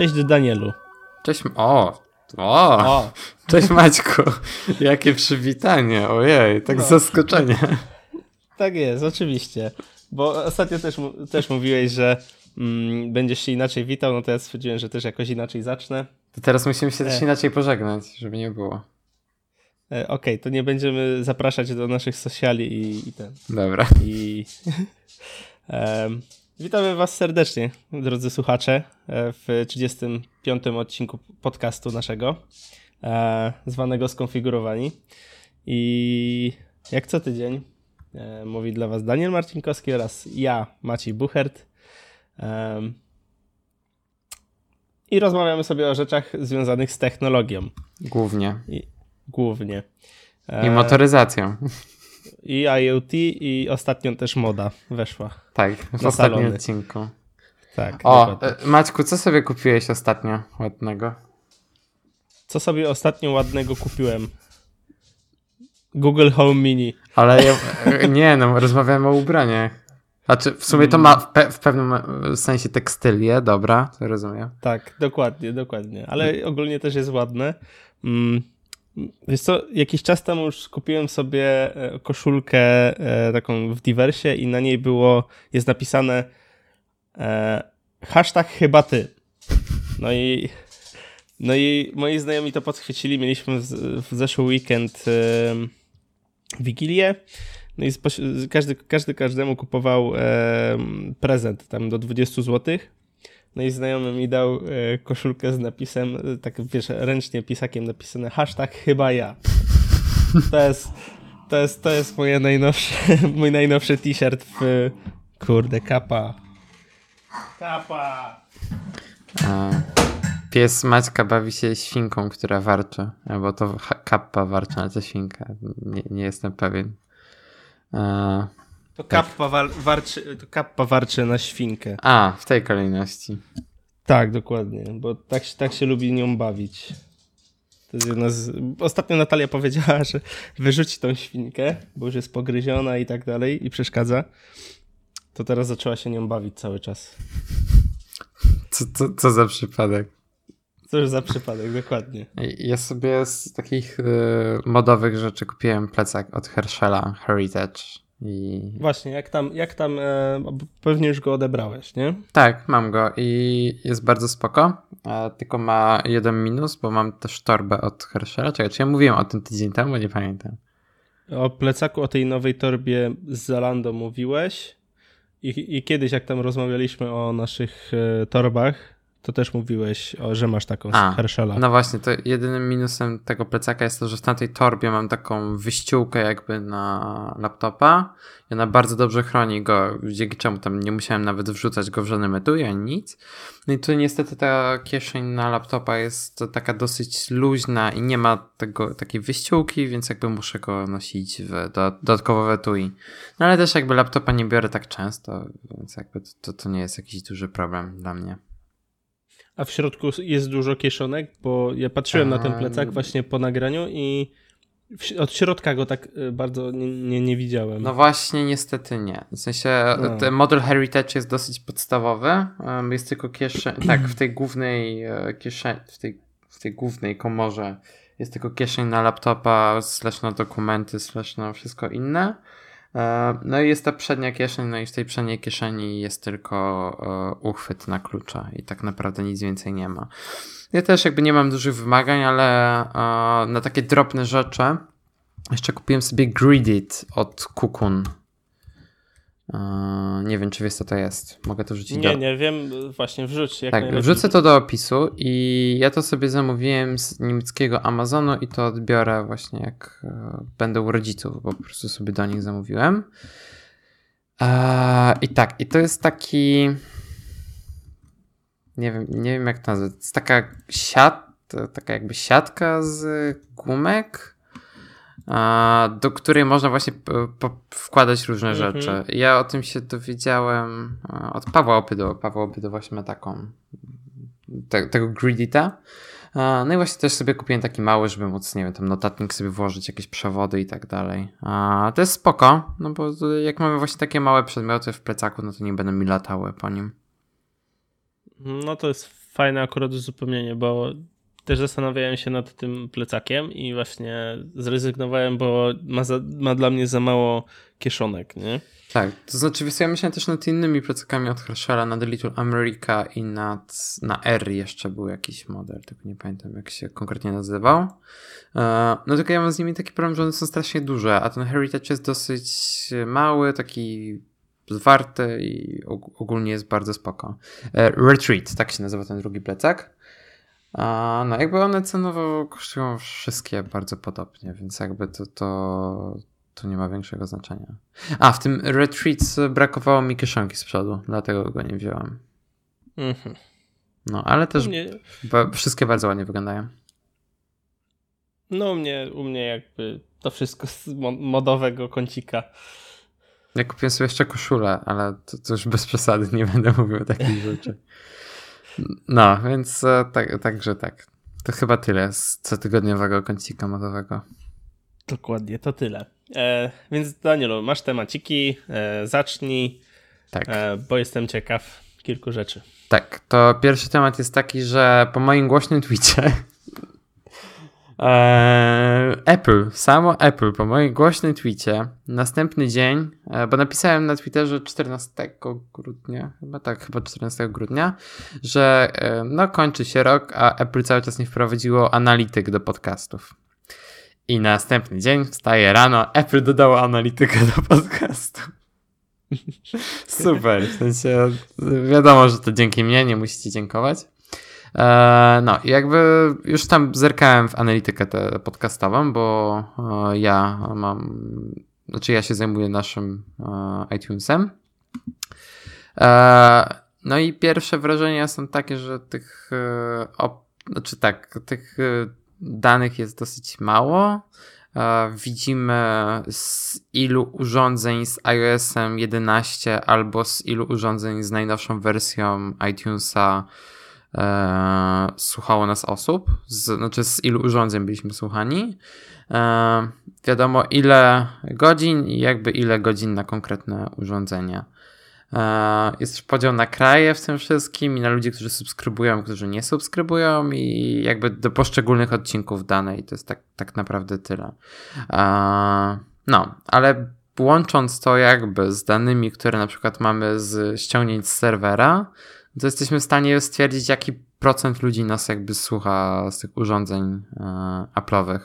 Cześć Danielu. Cześć. O, o, o. Cześć Maćku. Jakie przywitanie. Ojej, tak no. zaskoczenie. Tak jest, oczywiście. Bo ostatnio też, też mówiłeś, że mm, będziesz się inaczej witał, no to ja stwierdziłem, że też jakoś inaczej zacznę. To teraz musimy się e. też inaczej pożegnać, żeby nie było. E, Okej, okay, to nie będziemy zapraszać do naszych sociali i, i ten. Dobra. I um, witamy Was serdecznie, drodzy słuchacze, e, w 35. odcinku podcastu naszego, e, zwanego Skonfigurowani. I jak co tydzień e, mówi dla Was Daniel Marcinkowski oraz ja, Maciej Buchert. I rozmawiamy sobie o rzeczach związanych z technologią. Głównie. I, głównie. I motoryzacją. I IoT i ostatnio też moda weszła. Tak, w ostatnim salony. odcinku. Tak. O, dokładnie. Maćku, co sobie kupiłeś ostatnio ładnego? Co sobie ostatnio ładnego kupiłem? Google Home Mini. Ale ja, nie, no rozmawiamy o ubraniach. Znaczy, w sumie to ma w, pe w pewnym sensie tekstylię, dobra, to rozumiem. Tak, dokładnie, dokładnie. Ale ogólnie też jest ładne. Mm. Wiesz co, jakiś czas temu już kupiłem sobie e, koszulkę e, taką w diversie i na niej było, jest napisane e, hashtag chyba ty. No i no i moi znajomi to podchwycili, mieliśmy w, w zeszły weekend e, Wigilię, no i każdy, każdy każdemu kupował e, prezent tam do 20 złotych no i znajomy mi dał e, koszulkę z napisem, e, tak wiesz, ręcznie pisakiem napisane hashtag chyba ja. To jest, to jest, to jest moje najnowsze, mój najnowszy t-shirt w... Kurde, kapa. Kapa! A, pies Maćka bawi się świnką, która warczy. Albo to kappa warczy, ale to świnka. Nie, nie jestem pewien. A, to kappa, tak. warczy, to kappa warczy na świnkę. A, w tej kolejności. Tak, dokładnie, bo tak, tak się lubi nią bawić. To jest jedna z... Ostatnio Natalia powiedziała, że wyrzuci tą świnkę, bo już jest pogryziona i tak dalej i przeszkadza. To teraz zaczęła się nią bawić cały czas. Co, co, co za przypadek? Cóż za przypadek, dokładnie. Ja sobie z takich y, modowych rzeczy kupiłem plecak od Herschela Heritage. I... Właśnie, jak tam, jak tam e, pewnie już go odebrałeś, nie? Tak, mam go i jest bardzo spoko, e, tylko ma jeden minus, bo mam też torbę od Herschela. Czekaj, czy ja mówiłem o tym tydzień temu, bo nie pamiętam. O plecaku, o tej nowej torbie z Zalando mówiłeś i, i kiedyś jak tam rozmawialiśmy o naszych e, torbach, to też mówiłeś, o, że masz taką A, z Herschela. No właśnie, to jedynym minusem tego plecaka jest to, że w tamtej torbie mam taką wyściółkę jakby na laptopa i ona bardzo dobrze chroni go, dzięki czemu tam nie musiałem nawet wrzucać go w żadnym etui ani nic. No i tu niestety ta kieszeń na laptopa jest taka dosyć luźna i nie ma tego, takiej wyściółki, więc jakby muszę go nosić w do, dodatkowo w etui. No ale też jakby laptopa nie biorę tak często, więc jakby to, to nie jest jakiś duży problem dla mnie. A w środku jest dużo kieszonek, bo ja patrzyłem na ten plecak właśnie po nagraniu i od środka go tak y, bardzo nie, nie, nie widziałem. No właśnie, niestety nie. W sensie no. ten model Heritage jest dosyć podstawowy. Jest tylko kieszeń. Tak, w tej głównej e, kieszeni, w tej, w tej głównej komorze jest tylko kieszeń na laptopa, slash na dokumenty, slash na wszystko inne. E, no i jest ta przednia kieszeń, no i w tej przedniej kieszeni jest tylko e, uchwyt na klucza i tak naprawdę nic więcej nie ma. Ja też jakby nie mam dużych wymagań, ale e, na takie drobne rzeczy jeszcze kupiłem sobie Gridit od Kukun. Nie wiem, czy wiesz, co to jest. Mogę to wrzucić Nie, do... nie wiem, właśnie wrzuć. Jak tak, wrzucę to do opisu i ja to sobie zamówiłem z niemieckiego Amazonu i to odbiorę właśnie jak e, będę u rodziców, bo po prostu sobie do nich zamówiłem. I tak, i to jest taki. Nie wiem, nie wiem jak to nazwać. To jest taka siat, taka jakby siatka z gumek do której można właśnie wkładać różne mhm. rzeczy. Ja o tym się dowiedziałem od Pawła Opydo. Paweł Opydo właśnie ma taką te, tego Gridita. No i właśnie też sobie kupiłem taki mały, żeby móc, nie wiem, tam notatnik sobie włożyć, jakieś przewody i tak dalej. To jest spoko, no bo jak mamy właśnie takie małe przedmioty w plecaku, no to nie będą mi latały po nim. No to jest fajne akurat uzupełnienie, bo też zastanawiałem się nad tym plecakiem i właśnie zrezygnowałem, bo ma, za, ma dla mnie za mało kieszonek, nie? Tak, to znaczy ja myślałem też nad innymi plecakami od Herschela, nad Little America i nad, na R jeszcze był jakiś model, tylko nie pamiętam jak się konkretnie nazywał. E, no tylko ja mam z nimi taki problem, że one są strasznie duże, a ten Heritage jest dosyć mały, taki zwarty i ogólnie jest bardzo spoko. E, Retreat, tak się nazywa ten drugi plecak. No jakby one cenowo kosztują wszystkie bardzo podobnie, więc jakby to, to, to nie ma większego znaczenia. A, w tym Retreat brakowało mi kieszonki z przodu, dlatego go nie wziąłem. Mhm. No, ale też mnie... wszystkie bardzo ładnie wyglądają. No, u mnie, u mnie jakby to wszystko z modowego kącika. Ja kupiłem sobie jeszcze koszulę, ale to, to już bez przesady, nie będę mówił takich rzeczach. No, więc e, tak, także tak. To chyba tyle z cotygodniowego kącika modowego. Dokładnie, to tyle. E, więc Danielu, masz temaciki, e, zacznij, tak. E, bo jestem ciekaw kilku rzeczy. Tak, to pierwszy temat jest taki, że po moim głośnym Eee, Apple, samo Apple po moim głośnym tweetie, następny dzień, e, bo napisałem na Twitterze 14 grudnia, chyba tak, chyba 14 grudnia, że e, no kończy się rok, a Apple cały czas nie wprowadziło analityk do podcastów. I następny dzień wstaje rano, Apple dodało analitykę do podcastu. Super, w sensie wiadomo, że to dzięki mnie, nie musicie dziękować. E, no, jakby już tam zerkałem w analitykę tę podcastową, bo e, ja mam, znaczy ja się zajmuję naszym e, iTunesem. No i pierwsze wrażenia są takie, że tych, znaczy tak, tych danych jest dosyć mało. Widzimy z ilu urządzeń z iOS-em 11 albo z ilu urządzeń z najnowszą wersją iTunesa e, słuchało nas osób, z, znaczy z ilu urządzeń byliśmy słuchani. E, wiadomo ile godzin i jakby ile godzin na konkretne urządzenie. E, jest też podział na kraje w tym wszystkim i na ludzi, którzy subskrybują, którzy nie subskrybują i jakby do poszczególnych odcinków danej. To jest tak, tak naprawdę tyle. E, no, ale łącząc to jakby z danymi, które na przykład mamy z ściągnięć z serwera, to jesteśmy w stanie stwierdzić, jaki procent ludzi nas jakby słucha z tych urządzeń e, Apple'owych.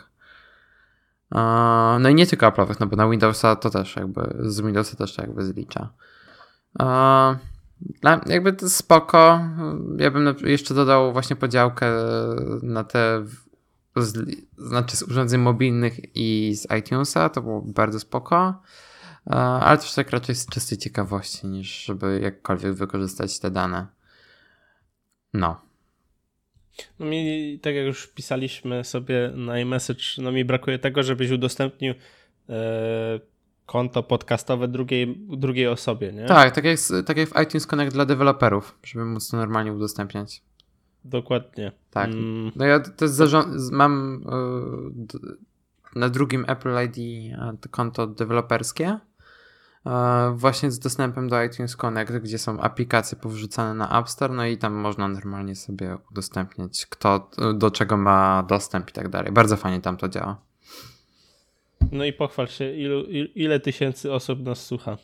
E, no i nie tylko Apple'owych, no bo na Windowsa to też jakby, z Windowsa też to jakby zlicza. E, jakby to spoko. Ja bym jeszcze dodał właśnie podziałkę na te z, znaczy z urządzeń mobilnych i z iTunesa, to było bardzo spoko. Ale też tak raczej z czystej ciekawości, niż żeby jakkolwiek wykorzystać te dane. No. No mi, tak jak już pisaliśmy sobie na iMessage, no mi brakuje tego, żebyś udostępnił e, konto podcastowe drugiej, drugiej osobie, nie? Tak, tak jak, tak jak w iTunes Connect dla deweloperów, żeby móc to normalnie udostępniać. Dokładnie. Tak. Mm. No ja zarząd, mam y, na drugim Apple ID konto deweloperskie E, właśnie z dostępem do iTunes Connect, gdzie są aplikacje powrzucane na App Store, no i tam można normalnie sobie udostępniać, kto do czego ma dostęp i tak dalej. Bardzo fajnie tam to działa. No i pochwal się, ilu, ile tysięcy osób nas słucha?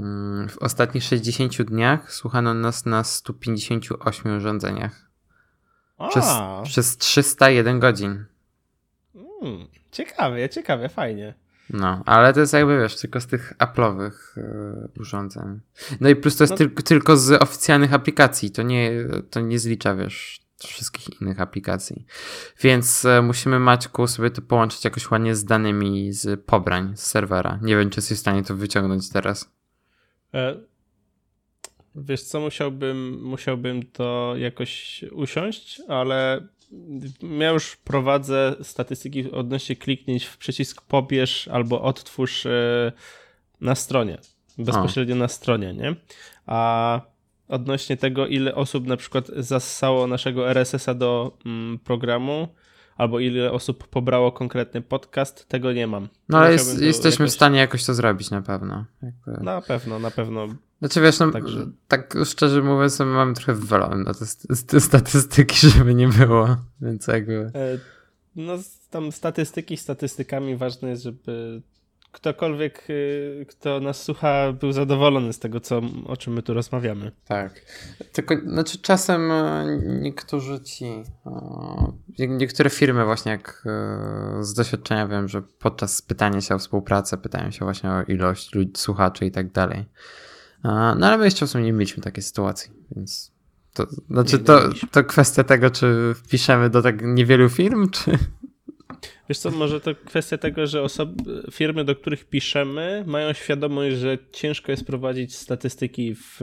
Mm, w ostatnich 60 dniach słuchano nas na 158 urządzeniach. Przez, przez 301 godzin. Mm, ciekawie, ciekawie, fajnie. No, ale to jest jakby, wiesz, tylko z tych Apple'owych yy, urządzeń. No i plus to jest no. tylko, tylko z oficjalnych aplikacji, to nie, to nie zlicza, wiesz, wszystkich innych aplikacji. Więc e, musimy, Maćku, sobie to połączyć jakoś ładnie z danymi z pobrań, z serwera. Nie wiem, czy jesteś w stanie to wyciągnąć teraz. E, wiesz co, musiałbym, musiałbym to jakoś usiąść, ale ja już prowadzę statystyki odnośnie kliknięć w przycisk pobierz albo odtwórz e, na stronie, bezpośrednio na stronie, nie? A odnośnie tego, ile osób na przykład zassało naszego RSS-a do mm, programu, albo ile osób pobrało konkretny podcast, tego nie mam. No ale jest, jesteśmy jakoś... w stanie jakoś to zrobić na pewno. Jakby... Na pewno, na pewno. Znaczy wiesz, no, Także... tak szczerze mówiąc, mam trochę wywalone na te statystyki, żeby nie było, więc jakby... E, no tam statystyki statystykami, ważne jest, żeby ktokolwiek, y, kto nas słucha, był zadowolony z tego, co, o czym my tu rozmawiamy. Tak. Tylko, znaczy czasem e, niektórzy ci, niektóre firmy właśnie jak e, z doświadczenia wiem, że podczas pytania się o współpracę pytają się właśnie o ilość ludzi, słuchaczy i tak dalej. No ale my jeszcze w sumie nie mieliśmy takiej sytuacji, więc to, znaczy to, to kwestia tego, czy wpiszemy do tak niewielu firm, czy Wiesz co, może to kwestia tego, że osoby, firmy, do których piszemy, mają świadomość, że ciężko jest prowadzić statystyki w,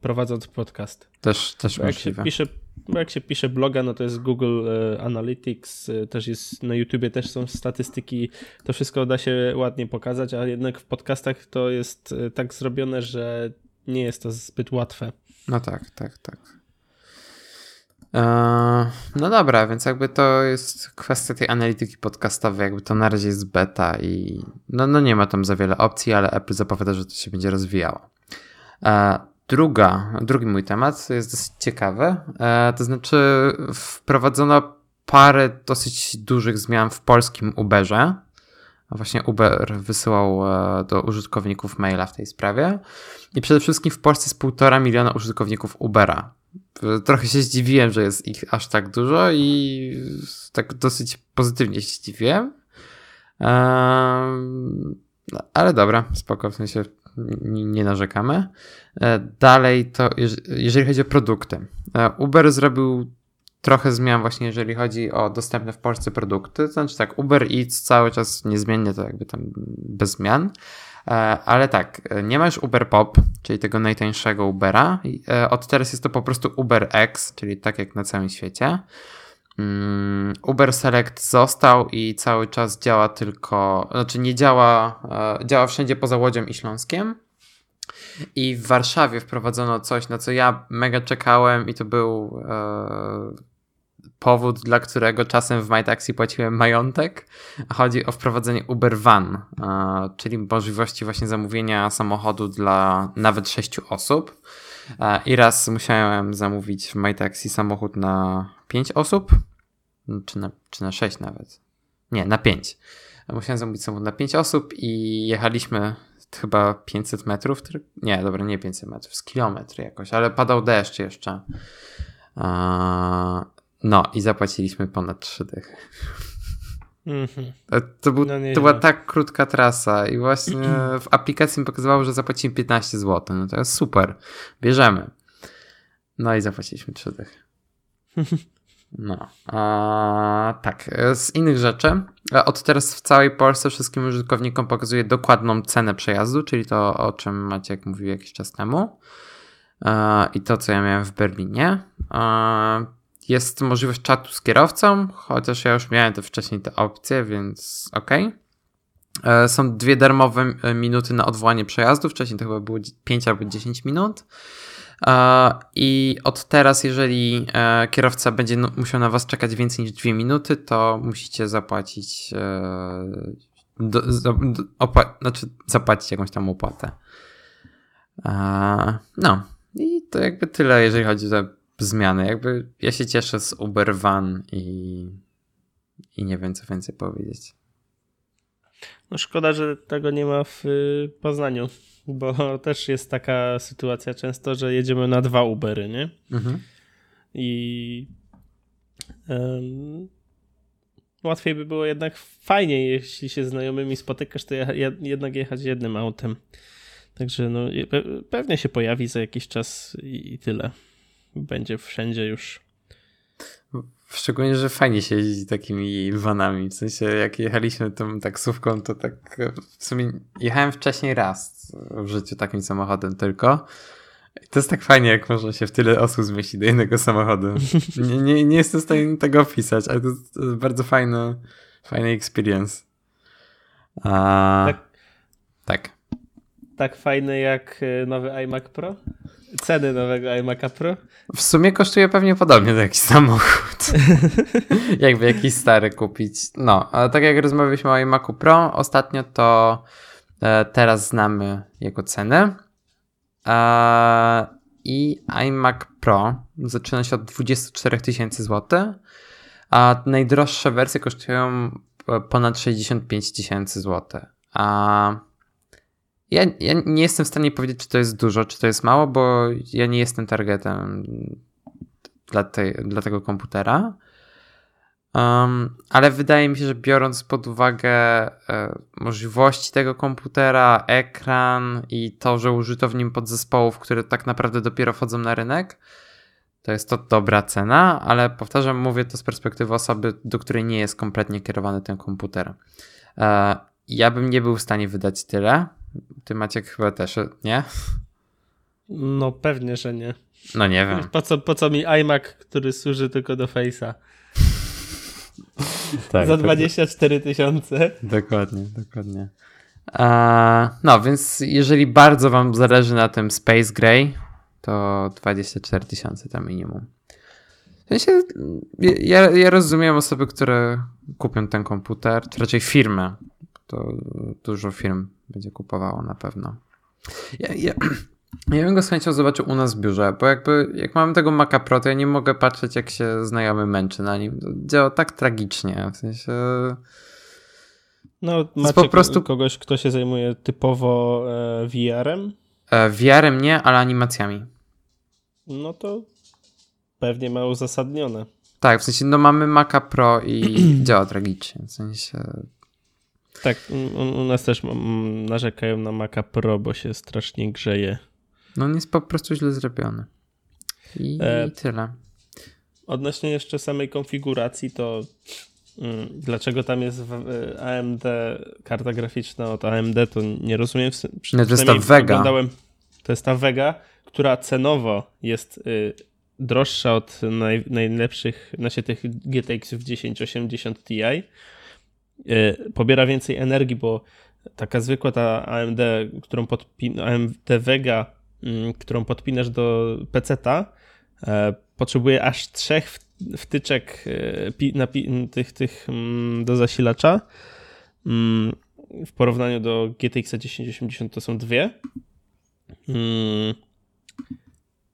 prowadząc podcast. Też, też bo jak Się pisze, jak się pisze bloga, no to jest Google e, Analytics, e, też jest na YouTubie też są statystyki, to wszystko da się ładnie pokazać, a jednak w podcastach to jest e, tak zrobione, że nie jest to zbyt łatwe. No tak, tak, tak. E, no dobra, więc jakby to jest kwestia tej analityki podcastowej, jakby to na razie jest beta i no, no nie ma tam za wiele opcji, ale Apple zapowiada, że to się będzie rozwijało. E, druga, drugi mój temat jest dosyć ciekawy, e, to znaczy wprowadzono parę dosyć dużych zmian w polskim Uberze. Właśnie Uber wysyłał do użytkowników maila w tej sprawie. I przede wszystkim w Polsce jest półtora miliona użytkowników Ubera. Trochę się zdziwiłem, że jest ich aż tak dużo i tak dosyć pozytywnie się zdziwiłem. No, ale dobra, spoko, w sensie nie narzekamy. E, dalej to, jeżeli chodzi o produkty. E, Uber zrobił trochę zmian właśnie, jeżeli chodzi o dostępne w Polsce produkty. To znaczy tak, Uber Eats cały czas niezmiennie to jakby tam bez zmian. E, ale tak, nie masz Uber Pop, czyli tego najtańszego Ubera. E, od teraz jest to po prostu Uber X, czyli tak jak na całym świecie. Mm, Uber Select został i cały czas działa tylko, znaczy nie działa, e, działa wszędzie poza Łodzią i Śląskiem. I w Warszawie wprowadzono coś, na co ja mega czekałem, i to był powód, dla którego czasem w MyTaxi płaciłem majątek. Chodzi o wprowadzenie Uber Van, czyli możliwości właśnie zamówienia samochodu dla nawet sześciu osób. I raz musiałem zamówić w MyTaxi samochód na pięć osób, czy na, czy na sześć nawet. Nie, na pięć. Musiałem zamówić samochód na pięć osób i jechaliśmy chyba 500 metrów. Nie, dobra, nie 500 metrów, z kilometr jakoś, ale padał deszcz jeszcze. No i zapłaciliśmy ponad 3 dychy. Mm-hmm. To, był, no to była tak krótka trasa i właśnie w aplikacji mi pokazywało, że zapłacimy 15 zł. No to jest super. Bierzemy. No i zapłaciliśmy 3 dychy. No, a, tak. Z innych rzeczy, od teraz w całej Polsce wszystkim użytkownikom pokazuje dokładną cenę przejazdu, czyli to, o czym Maciek mówił jakiś czas temu. I to, co ja miałem w Berlinie. Jest możliwość czatu z kierowcą, chociaż ja już miałem te wcześniej te opcje, więc ok. E, są dwie darmowe e, minuty na odwołanie przejazdu. Wcześniej to chyba było 5 albo 10 minut. E, I od teraz, jeżeli kierowca będzie musiał na Was czekać więcej niż 2 minuty, to musicie zapłacić, do, do, znaczy zapłacić jakąś tam opłatę. No, i to jakby tyle, jeżeli chodzi o zmiany. Jakby ja się cieszę z Uber Van i, i nie wiem, co więcej powiedzieć. No szkoda, że tego nie ma w y, Poznaniu, bo też jest taka sytuacja często, że jedziemy na dwa Ubery, nie? Mhm. I um, łatwiej by było jednak fajnie, jeśli się znajomymi spotykasz, to jednak jechać jednym autem. Także no, pewnie się pojawi za jakiś czas i, i tyle będzie wszędzie już. Szczególnie, że fajnie się jeździ takimi vanami. W sensie, jak jechaliśmy tą taksówką, to tak w sumie jechałem wcześniej raz w życiu takim samochodem tylko. I to jest tak fajnie, jak można się w tyle osób zmieścić do jednego samochodu. Nie, nie, nie jestem w stanie tego opisać, ale to jest bardzo fajny, fajny experience. A... Tak. Tak. Tak fajny jak e, nowy iMac Pro? ceny nowego iMac'a Pro? W sumie kosztuje pewnie podobnie do jakiś samochód. Jakby jakiś stary kupić. No, ale tak jak rozmawialiśmy o iMac'u Pro ostatnio, to e, teraz znamy jego cenę. i iMac Pro zaczyna się od 24 tysięcy złotych, a najdroższe wersje kosztują ponad 65 tysięcy złotych. A ja, ja nie jestem w stanie powiedzieć, czy to jest dużo, czy to jest mało, bo ja nie jestem targetem dla, tej, dla tego komputera. Um, ale wydaje mi się, że biorąc pod uwagę e, możliwości tego komputera, ekran i to, że użyto w nim podzespołów, które tak naprawdę dopiero wchodzą na rynek, to jest to dobra cena, ale powtarzam, mówię to z perspektywy osoby, do której nie jest kompletnie kierowany ten komputer. E, ja bym nie był w stanie wydać tyle. Ty Maciek chyba też, nie? No pewnie, że nie. No nie wiem. Po co, po co mi iMac, który służy tylko do Face'a? tak, Za 24 tysiące. Dokładnie, dokładnie. no, więc jeżeli bardzo wam zależy na tym Space Gray, to 24 tysiące to minimum. W sensie, ja, ja rozumiem osoby, które kupią ten komputer, czy raczej firmy. To dużo firm będzie kupowało na pewno. Ja, ja, ja bym go z chęcią zobaczył u nas w biurze, bo jakby jak mam tego Maca Pro, to ja nie mogę patrzeć, jak się znajomy męczy na nim. To działa tak tragicznie, w sensie... No, macie po prostu kogoś, kto się zajmuje typowo e, VR-em? E, VR-em nie, ale animacjami. No to pewnie ma uzasadnione. Tak, w sensie, no mamy Maca Pro i działa tragicznie, w sensie... Tak, u, u nas też narzekają na Maca Pro, bo się strasznie grzeje. No on jest po prostu źle zrobiony. I, e, tyle. Odnośnie jeszcze samej konfiguracji, to mm, dlaczego tam jest w, AMD karta graficzna od AMD, to nie rozumiem. Przy, no, to jest ta Vega. To jest ta Vega, która cenowo jest y, droższa od naj, najlepszych, znaczy tych GTX-ów 1080 Ti. Y, pobiera więcej energii, bo taka zwykła ta AMD, którą podpina, AMD Vega Mm, którą podpinasz do PC-ta, e, potrzebuje aż trzech wtyczek e, tych, tych mm, do zasilacza. Mm, w porównaniu do GTX 1080 to są dwie.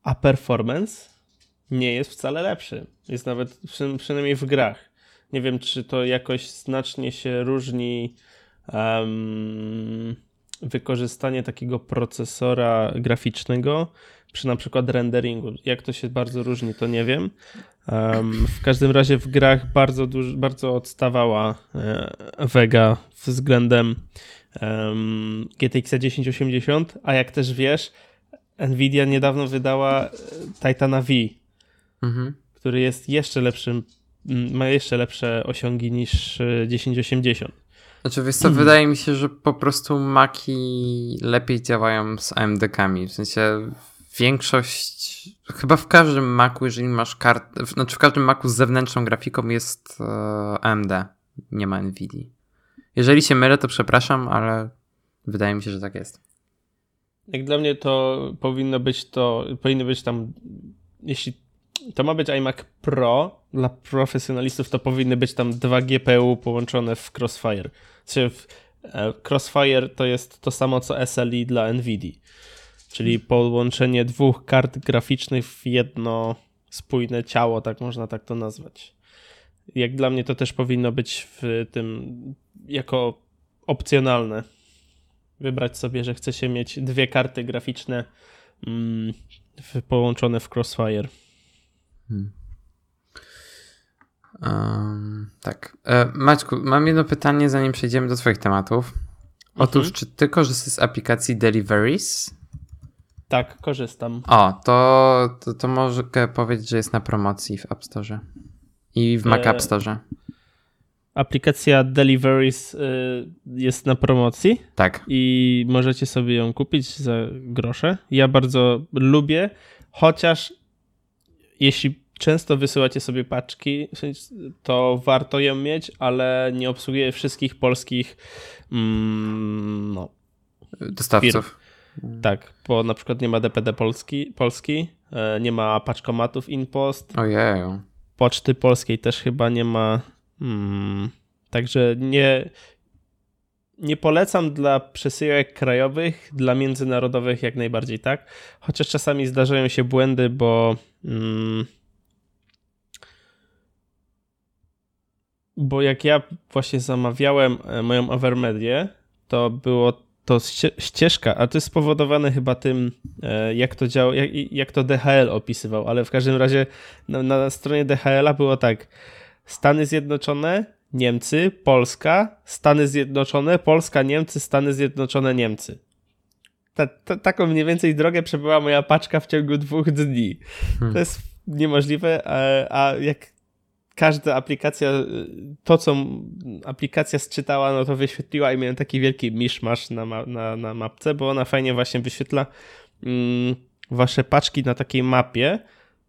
A performance nie jest wcale lepszy. Jest nawet przynajmniej w grach. Nie wiem, czy to jakoś znacznie się różni um, wykorzystanie takiego procesora graficznego przy na przykład renderingu. Jak to się bardzo różni, to nie wiem. Um, w każdym razie w grach bardzo, duż, bardzo odstawała e, Vega względem um, GTX 1080, a jak też wiesz, Nvidia niedawno wydała e, Titana V, mhm. który jest jeszcze lepszym, ma jeszcze lepsze osiągi niż 1080. E, znaczy, wiesz co, mm. wydaje mi się, że po prostu Maki lepiej działają z AMD-kami. W sensie większość, chyba w każdym Macu, jeżeli masz kartę, znaczy w każdym Macu z zewnętrzną grafiką jest e, AMD, nie ma NVIDIA. Jeżeli się mylę, to przepraszam, ale wydaje mi się, że tak jest. Jak dla mnie to powinno być to, powinny być tam, jeśli to ma być iMac Pro, dla profesjonalistów to powinny być tam dwa GPU połączone w Crossfire. E, Crossfire to jest to samo co SLI dla NVIDIA, czyli połączenie dwóch kart graficznych w jedno spójne ciało, tak można tak to nazwać. Jak dla mnie to też powinno być w tym jako opcjonalne. Wybrać sobie, że chce się mieć dwie karty graficzne mm, połączone w Crossfire. Hmm. Um, tak. E, Maćku, mam jedno pytanie, zanim przejdziemy do Twoich tematów. Otóż, mhm. czy Ty korzystasz z aplikacji Deliveries? Tak, korzystam. O, to, to, to mogę powiedzieć, że jest na promocji w App Store i w Mac e... App Store. Aplikacja Deliveries y, jest na promocji. Tak. I możecie sobie ją kupić za grosze. Ja bardzo lubię, chociaż jeśli często wysyłacie sobie paczki, to warto ją mieć, ale nie obsługuje wszystkich polskich mm, no, dostawców. Firm. Tak, bo na przykład nie ma DPD Polski, Polski e, nie ma paczkomatów InPost. Ojeju. Poczty Polskiej też chyba nie ma. Hmm, także nie, nie polecam dla przesyłek krajowych, dla międzynarodowych jak najbardziej tak, chociaż czasami zdarzają się błędy, bo mm, bo jak ja właśnie zamawiałem e, moją Avermedię, to było to ścieżka, a to jest spowodowane chyba tym, e, jak to działa, jak, jak to DHL opisywał, ale w każdym razie na, na stronie DHL-a było tak, Stany Zjednoczone, Niemcy, Polska, Stany Zjednoczone, Polska, Niemcy, Stany Zjednoczone, Niemcy. Ta, ta, taką mniej więcej drogę przebyła moja paczka w ciągu dwóch dni. Hmm. To jest niemożliwe, a, a jak każda aplikacja, to co aplikacja sczytała, no to wyświetliła i miałem taki wielki miszmasz na, ma, na, na mapce, bo ona fajnie właśnie wyświetla mm, wasze paczki na takiej mapie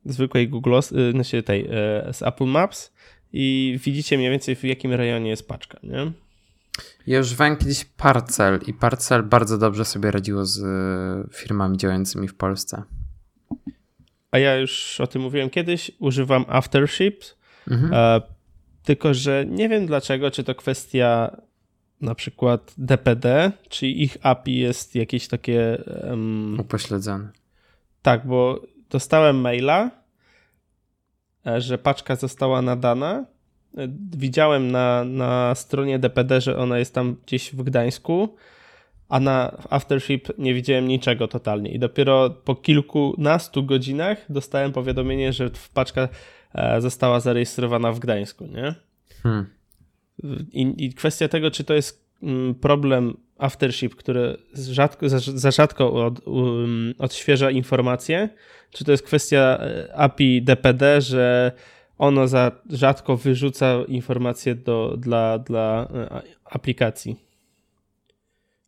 zwykłej Google, y, znaczy tej, y, z Apple Maps i widzicie mniej więcej w jakim rejonie jest paczka, nie? Ja używałem kiedyś Parcel i Parcel bardzo dobrze sobie radziło z y, firmami działającymi w Polsce. A ja już o tym mówiłem kiedyś, używam Afterships, mhm. e, tylko że nie wiem dlaczego, czy to kwestia na przykład DPD, czy ich API jest jakieś takie... Um, Upośledzone. Tak, bo dostałem maila, E, że paczka została nadana. E, widziałem na, na stronie DPD, że ona jest tam gdzieś w Gdańsku, a na Aftership nie widziałem niczego totalnie. I dopiero po kilkunastu godzinach dostałem powiadomienie, że paczka e, została zarejestrowana w Gdańsku, nie? Hmm. I, I kwestia tego, czy to jest mm, problem Aftership, który rzadko, za, za rzadko od, um, odświeża informacje, czy to jest kwestia e, API DPD, że ono za rzadko wyrzuca informacje do, dla, dla e, aplikacji.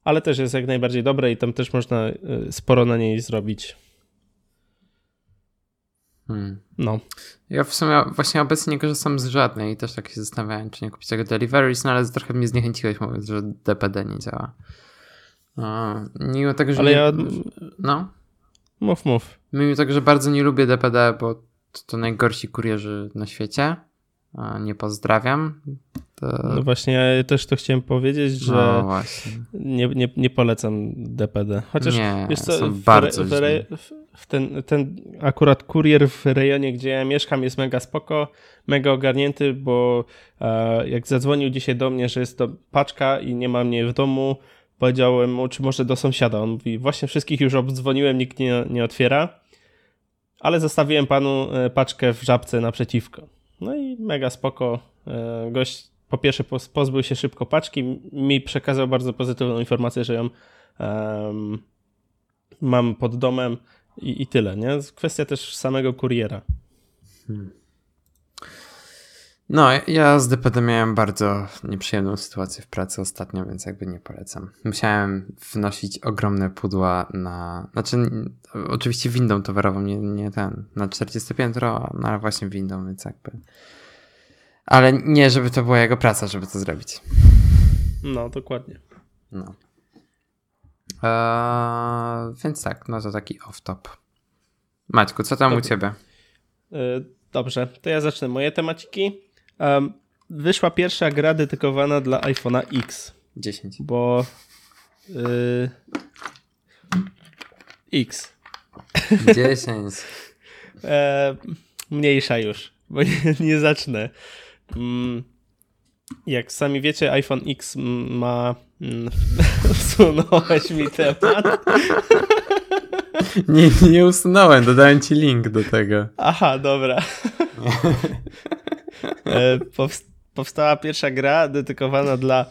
Ale też jest jak najbardziej dobre i tam też można e, sporo na niej zrobić. Hmm. No. Ja w sumie właśnie obecnie nie korzystam z żadnej i też tak się zastanawiałem, czy nie kupić tego Deliveries, no ale trochę mnie zniechęciłeś mówiąc, że DPD nie działa. mimo tego, że... Ale nie... ja... No? Mów, mów. Mimo tego, że bardzo nie lubię DPD, bo to, to najgorsi kurierzy na świecie. Nie pozdrawiam. To... No właśnie, ja też to chciałem powiedzieć, że no nie, nie, nie polecam DPD. Chociaż nie, wiesz co, w, bardzo w, w ten, ten akurat kurier w rejonie, gdzie ja mieszkam jest mega spoko, mega ogarnięty, bo e, jak zadzwonił dzisiaj do mnie, że jest to paczka i nie ma mnie w domu, powiedziałem mu, czy może do sąsiada. On mówi, właśnie wszystkich już obdzwoniłem, nikt nie, nie otwiera, ale zostawiłem panu e, paczkę w żabce naprzeciwko. No i mega spoko. E, gość po pierwsze pozbył się szybko paczki, mi przekazał bardzo pozytywną informację, że ją mam pod domem i, i tyle, nie? Kwestia też samego kuriera. Hmm. No, ja z DPD miałem bardzo nieprzyjemną sytuację w pracy ostatnio, więc jakby nie polecam. Musiałem wnosić ogromne pudła na. Znaczy, oczywiście windą towarową, nie, nie ten. Na 40 piętro, no ale właśnie windą, więc jakby. Ale nie, żeby to była jego praca, żeby to zrobić. No, dokładnie. No. Eee, więc tak, no to taki off-top. Maćku, co tam Dobrze. u ciebie? E, dobrze, to ja zacznę moje temaciki. Um, wyszła pierwsza gra dedykowana dla iPhone'a X. 10. Bo yy, X. 10. e, mniejsza już, bo nie, nie zacznę. Mm, jak sami wiecie, iPhone X ma. Usunąłeś mi temat. Nie, nie usunąłem, dodałem ci link do tego. Aha, dobra. E, powstała pierwsza gra dedykowana dla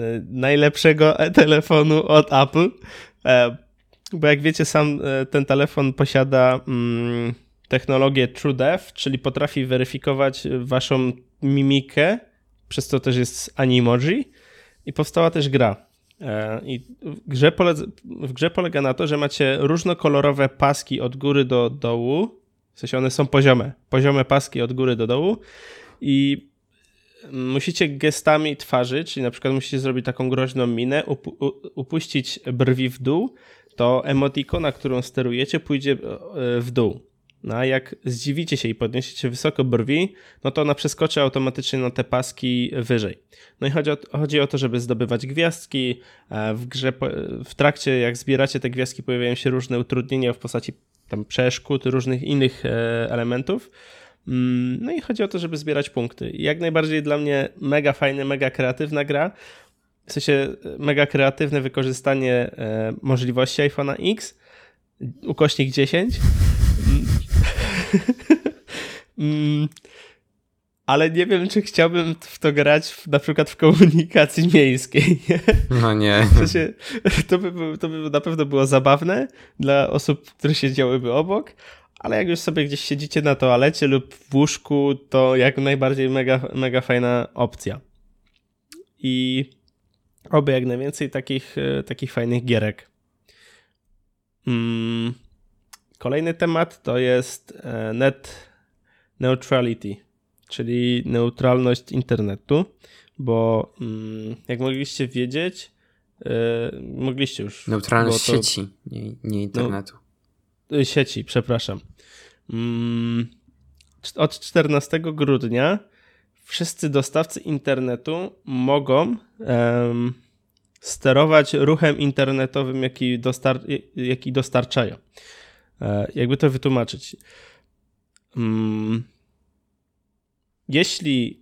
e, najlepszego telefonu od Apple. E, bo jak wiecie, sam ten telefon posiada mm, technologię TrueDepth, czyli potrafi weryfikować waszą mimikę, przez co też jest animoji. I powstała też gra. I w grze, polega, w grze polega na to, że macie różnokolorowe paski od góry do dołu. W sensie one są poziome. Poziome paski od góry do dołu i musicie gestami twarzy, czyli na przykład musicie zrobić taką groźną minę, upu upuścić brwi w dół, to emotikona, którą sterujecie, pójdzie e, w dół. No a jak zdziwicie się i podniesiecie wysoko brwi, no to ona przeskoczy automatycznie na te paski wyżej. No i chodzi o, chodzi o to, żeby zdobywać gwiazdki. E, w grze, w trakcie jak zbieracie te gwiazdki, pojawiają się różne utrudnienia w postaci tam przeszkód, różnych innych e, elementów. Mm, no i chodzi o to, żeby zbierać punkty. Jak najbardziej dla mnie mega fajna, mega kreatywna gra. W sensie e, mega kreatywne wykorzystanie możliwości iPhone'a X, ukośnik 10 mm, ale nie wiem, czy chciałbym w to grać w, na przykład w komunikacji miejskiej. No nie. To, się, to, by, to by na pewno było zabawne dla osób, które siedziałyby obok, ale jak już sobie gdzieś siedzicie na toalecie lub w łóżku, to jak najbardziej mega, mega fajna opcja. I oby jak najwięcej takich, e, takich fajnych gierek. Mm. Kolejny temat to jest e, net neutrality, czyli neutralność internetu, bo mm, jak mogliście wiedzieć, e, mogliście już. Neutralność to, sieci, nie, nie internetu. No, sieci, przepraszam. Mm, od 14 grudnia wszyscy dostawcy internetu mogą um, sterować ruchem internetowym, jaki, dostar jaki dostarczają. E, jakby to wytłumaczyć? Mm, jeśli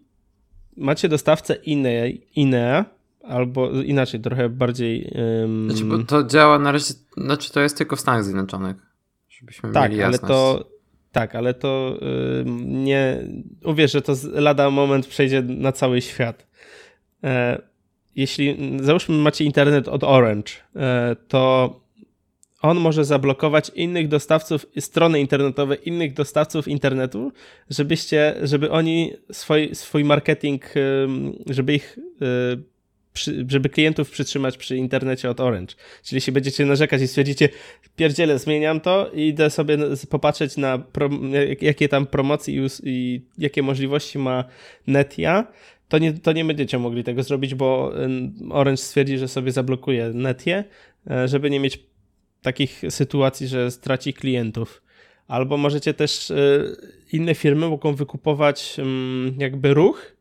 macie dostawcę INE, INE albo inaczej, trochę bardziej. Um... Znaczy, bo to działa na razie, znaczy to jest tylko w Stanach Zjednoczonych, żebyśmy tak, mieli jasność. ale to tak, ale to nie. Uwierz, że to lada moment przejdzie na cały świat. E, jeśli załóżmy macie internet od Orange, e, to on może zablokować innych dostawców, strony internetowe innych dostawców internetu, żebyście, żeby oni swój, swój marketing, żeby ich, y, żeby klientów przytrzymać przy internecie od Orange. Czyli jeśli będziecie narzekać i stwierdzicie, pierdziele, zmieniam to i idę sobie popatrzeć na jakie tam promocje i, i jakie możliwości ma Netia, to nie, to nie będziecie mogli tego zrobić, bo Orange stwierdzi, że sobie zablokuje Netie, żeby nie mieć takich sytuacji, że straci klientów. Albo możecie też, e, inne firmy mogą wykupować mm, jakby ruch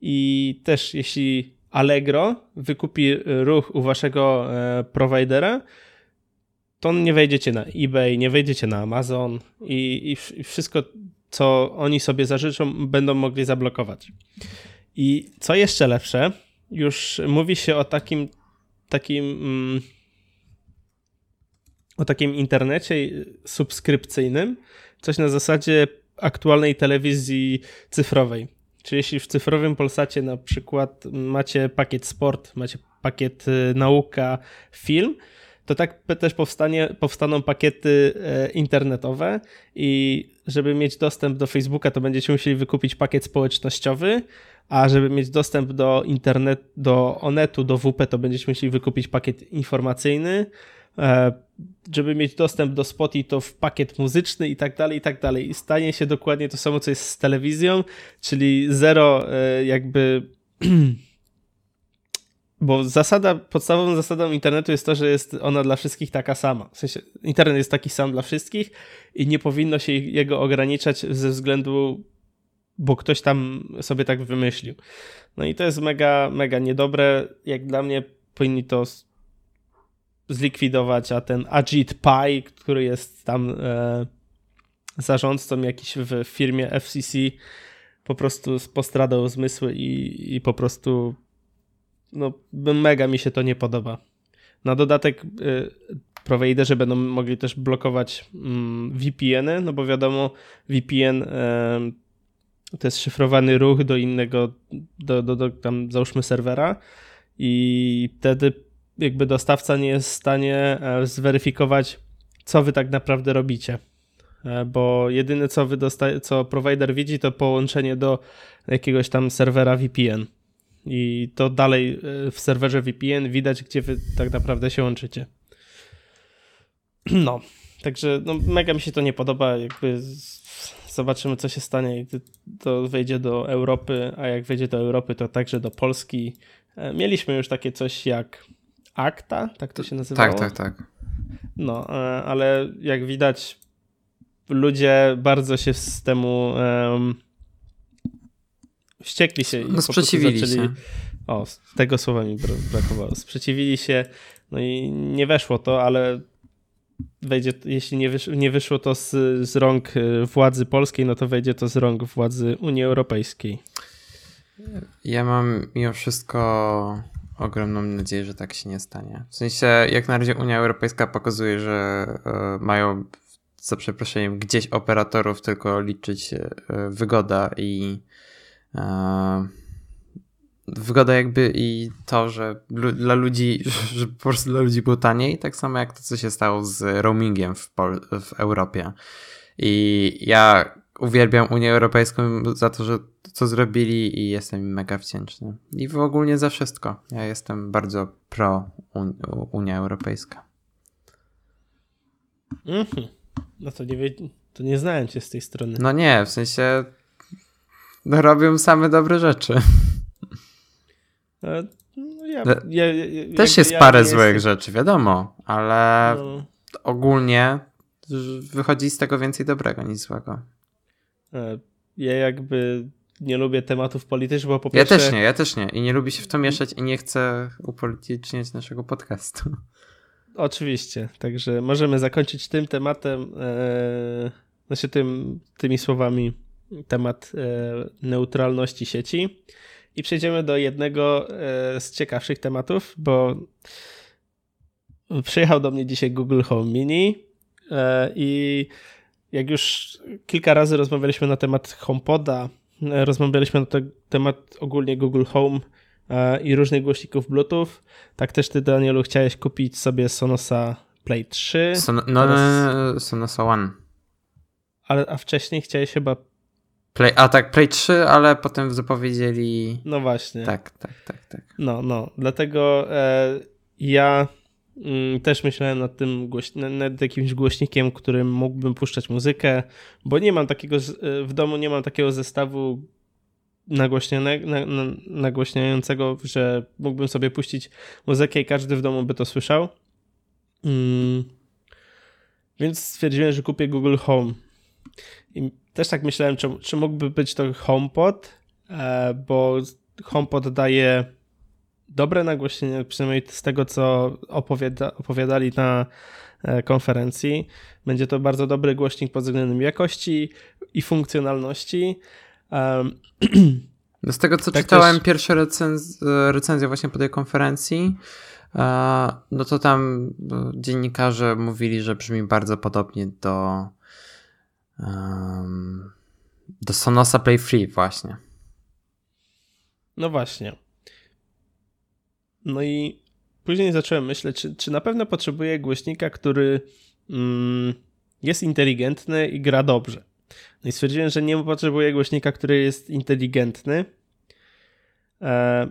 i też jeśli Allegro wykupi ruch u waszego e, providera, to nie wejdziecie na eBay, nie wejdziecie na Amazon i, i wszystko, co oni sobie zażyczą, będą mogli zablokować. I co jeszcze lepsze, już mówi się o takim, takim mm, o takim internecie subskrypcyjnym, coś na zasadzie aktualnej telewizji cyfrowej. Czyli jeśli w cyfrowym Polsacie na przykład macie pakiet sport, macie pakiet y, nauka, film, to tak też powstanie, powstaną pakiety e, internetowe i żeby mieć dostęp do Facebooka, to będziecie musieli wykupić pakiet społecznościowy, a żeby mieć dostęp do internetu, do Onetu, do WP, to będziecie musieli wykupić pakiet informacyjny, żeby mieć dostęp do Spotify, to w pakiet muzyczny i tak dalej, i tak dalej. I stanie się dokładnie to samo, co jest z telewizją, czyli zero e, jakby... Bo zasada, podstawową zasadą internetu jest to, że jest ona dla wszystkich taka sama. W sensie, internet jest taki sam dla wszystkich i nie powinno się jego ograniczać ze względu, bo ktoś tam sobie tak wymyślił. No i to jest mega, mega niedobre. Jak dla mnie powinni to zlikwidować, a ten Ajit Pai, który jest tam e, zarządcą jakiś w firmie FCC, po prostu postradał zmysły i, i po prostu no mega mi się to nie podoba. Na dodatek y, prowajderzy będą mogli też blokować mm, VPN-y, no bo wiadomo VPN y, to jest szyfrowany ruch do innego, do, do, do tam załóżmy serwera i wtedy jakby dostawca nie jest w stanie e, zweryfikować, co wy tak naprawdę robicie. E, bo jedyne, co, wy dosta- co provider widzi, to połączenie do jakiegoś tam serwera VPN. I to dalej e, w serwerze VPN widać, gdzie wy tak naprawdę się łączycie. No, także no, mega mi się to nie podoba. Jakby zobaczymy, co się stanie, gdy to wejdzie do Europy, a jak wejdzie do Europy, to także do Polski. Mieliśmy już takie coś jak Akta, tak to się nazywało? Tak, tak, tak. No, e, ale jak widać ludzie bardzo się z temu um, wściekli się. No, sprzeciwili zaczęli, się. O, tego słowa mi brakowało. Sprzeciwili się, no i nie weszło to, ale wejdzie, jeśli nie, wysz, nie wyszło to z, z rąk y, władzy polskiej, no to wejdzie to z rąk władzy Unii Europejskiej. Ja mam mimo wszystko ogromną nadzieję, że tak się nie stanie. W sensie, jak na razie Unia Europejska pokazuje, że y, mają za przeproszeniem gdzieś operatorów tylko liczyć y, wygoda i wygoda jakby i to, że dla ludzi, że po prostu dla ludzi było taniej, tak samo jak to, co się stało z roamingiem w, Pol w Europie. I ja uwielbiam Unię Europejską za to, że co zrobili i jestem im mega wdzięczny. I w ogóle za wszystko. Ja jestem bardzo pro Unia Europejska. Mhm. No to nie, wie, to nie znałem cię z tej strony. No nie, w sensie robią same dobre rzeczy. E, no ja, ja, ja, Też jest parę złych rzeczy, wiadomo, ale no. ogólnie wychodzi z tego więcej dobrego niż złego. E, ja jakby nie lubię tematów politycznych, bo po pierwsze... Ja też nie, ja też nie. I nie lubię się w to mieszać i nie chcę upolityczniać naszego podcastu. Oczywiście, także możemy zakończyć tym tematem, e, znaczy tym, tymi słowami temat e, neutralności sieci. I przejdziemy do jednego e, z ciekawszych tematów, bo przyjechał do mnie dzisiaj Google Home Mini e, i jak już kilka razy rozmawialiśmy na temat HomePoda, e, rozmawialiśmy na temat ogólnie Google Home i różnych głośników Bluetooth, tak też ty, Danielu, chciałeś kupić sobie Sonosa Play 3. Son no, teraz... Sonosa One. Ale, a wcześniej chciałeś chyba Play, a tak, Play 3, ale potem zapowiedzieli. No właśnie. Tak, tak, tak, tak. No, no. Dlatego e, ja też myślałem nad tym, nad jakimś głośnikiem, którym mógłbym puszczać muzykę, bo nie mam takiego, e, w domu nie mam takiego zestawu nagłośniającego, że mógłbym sobie puścić muzykę i każdy w domu by to słyszał. Mm. Więc stwierdziłem, że kupię Google Home. I też tak myślałem, czy, czy mógłby być to HomePod, e, bo HomePod daje dobre nagłośnienie, przynajmniej z tego, co opowiada, opowiadali na e, konferencji. Będzie to bardzo dobry głośnik pod względem jakości i funkcjonalności. No z tego, co tak czytałem, też... pierwsze recenz recenzje właśnie po tej konferencji, e, no to tam dziennikarze mówili, że brzmi bardzo podobnie do Um, do Sonosa Play Free właśnie. No właśnie. No i później zacząłem myśleć, czy, czy na pewno potrzebuję głośnika, który mm, jest inteligentny i gra dobrze. No i stwierdziłem, że nie potrzebuję głośnika, który jest inteligentny. E,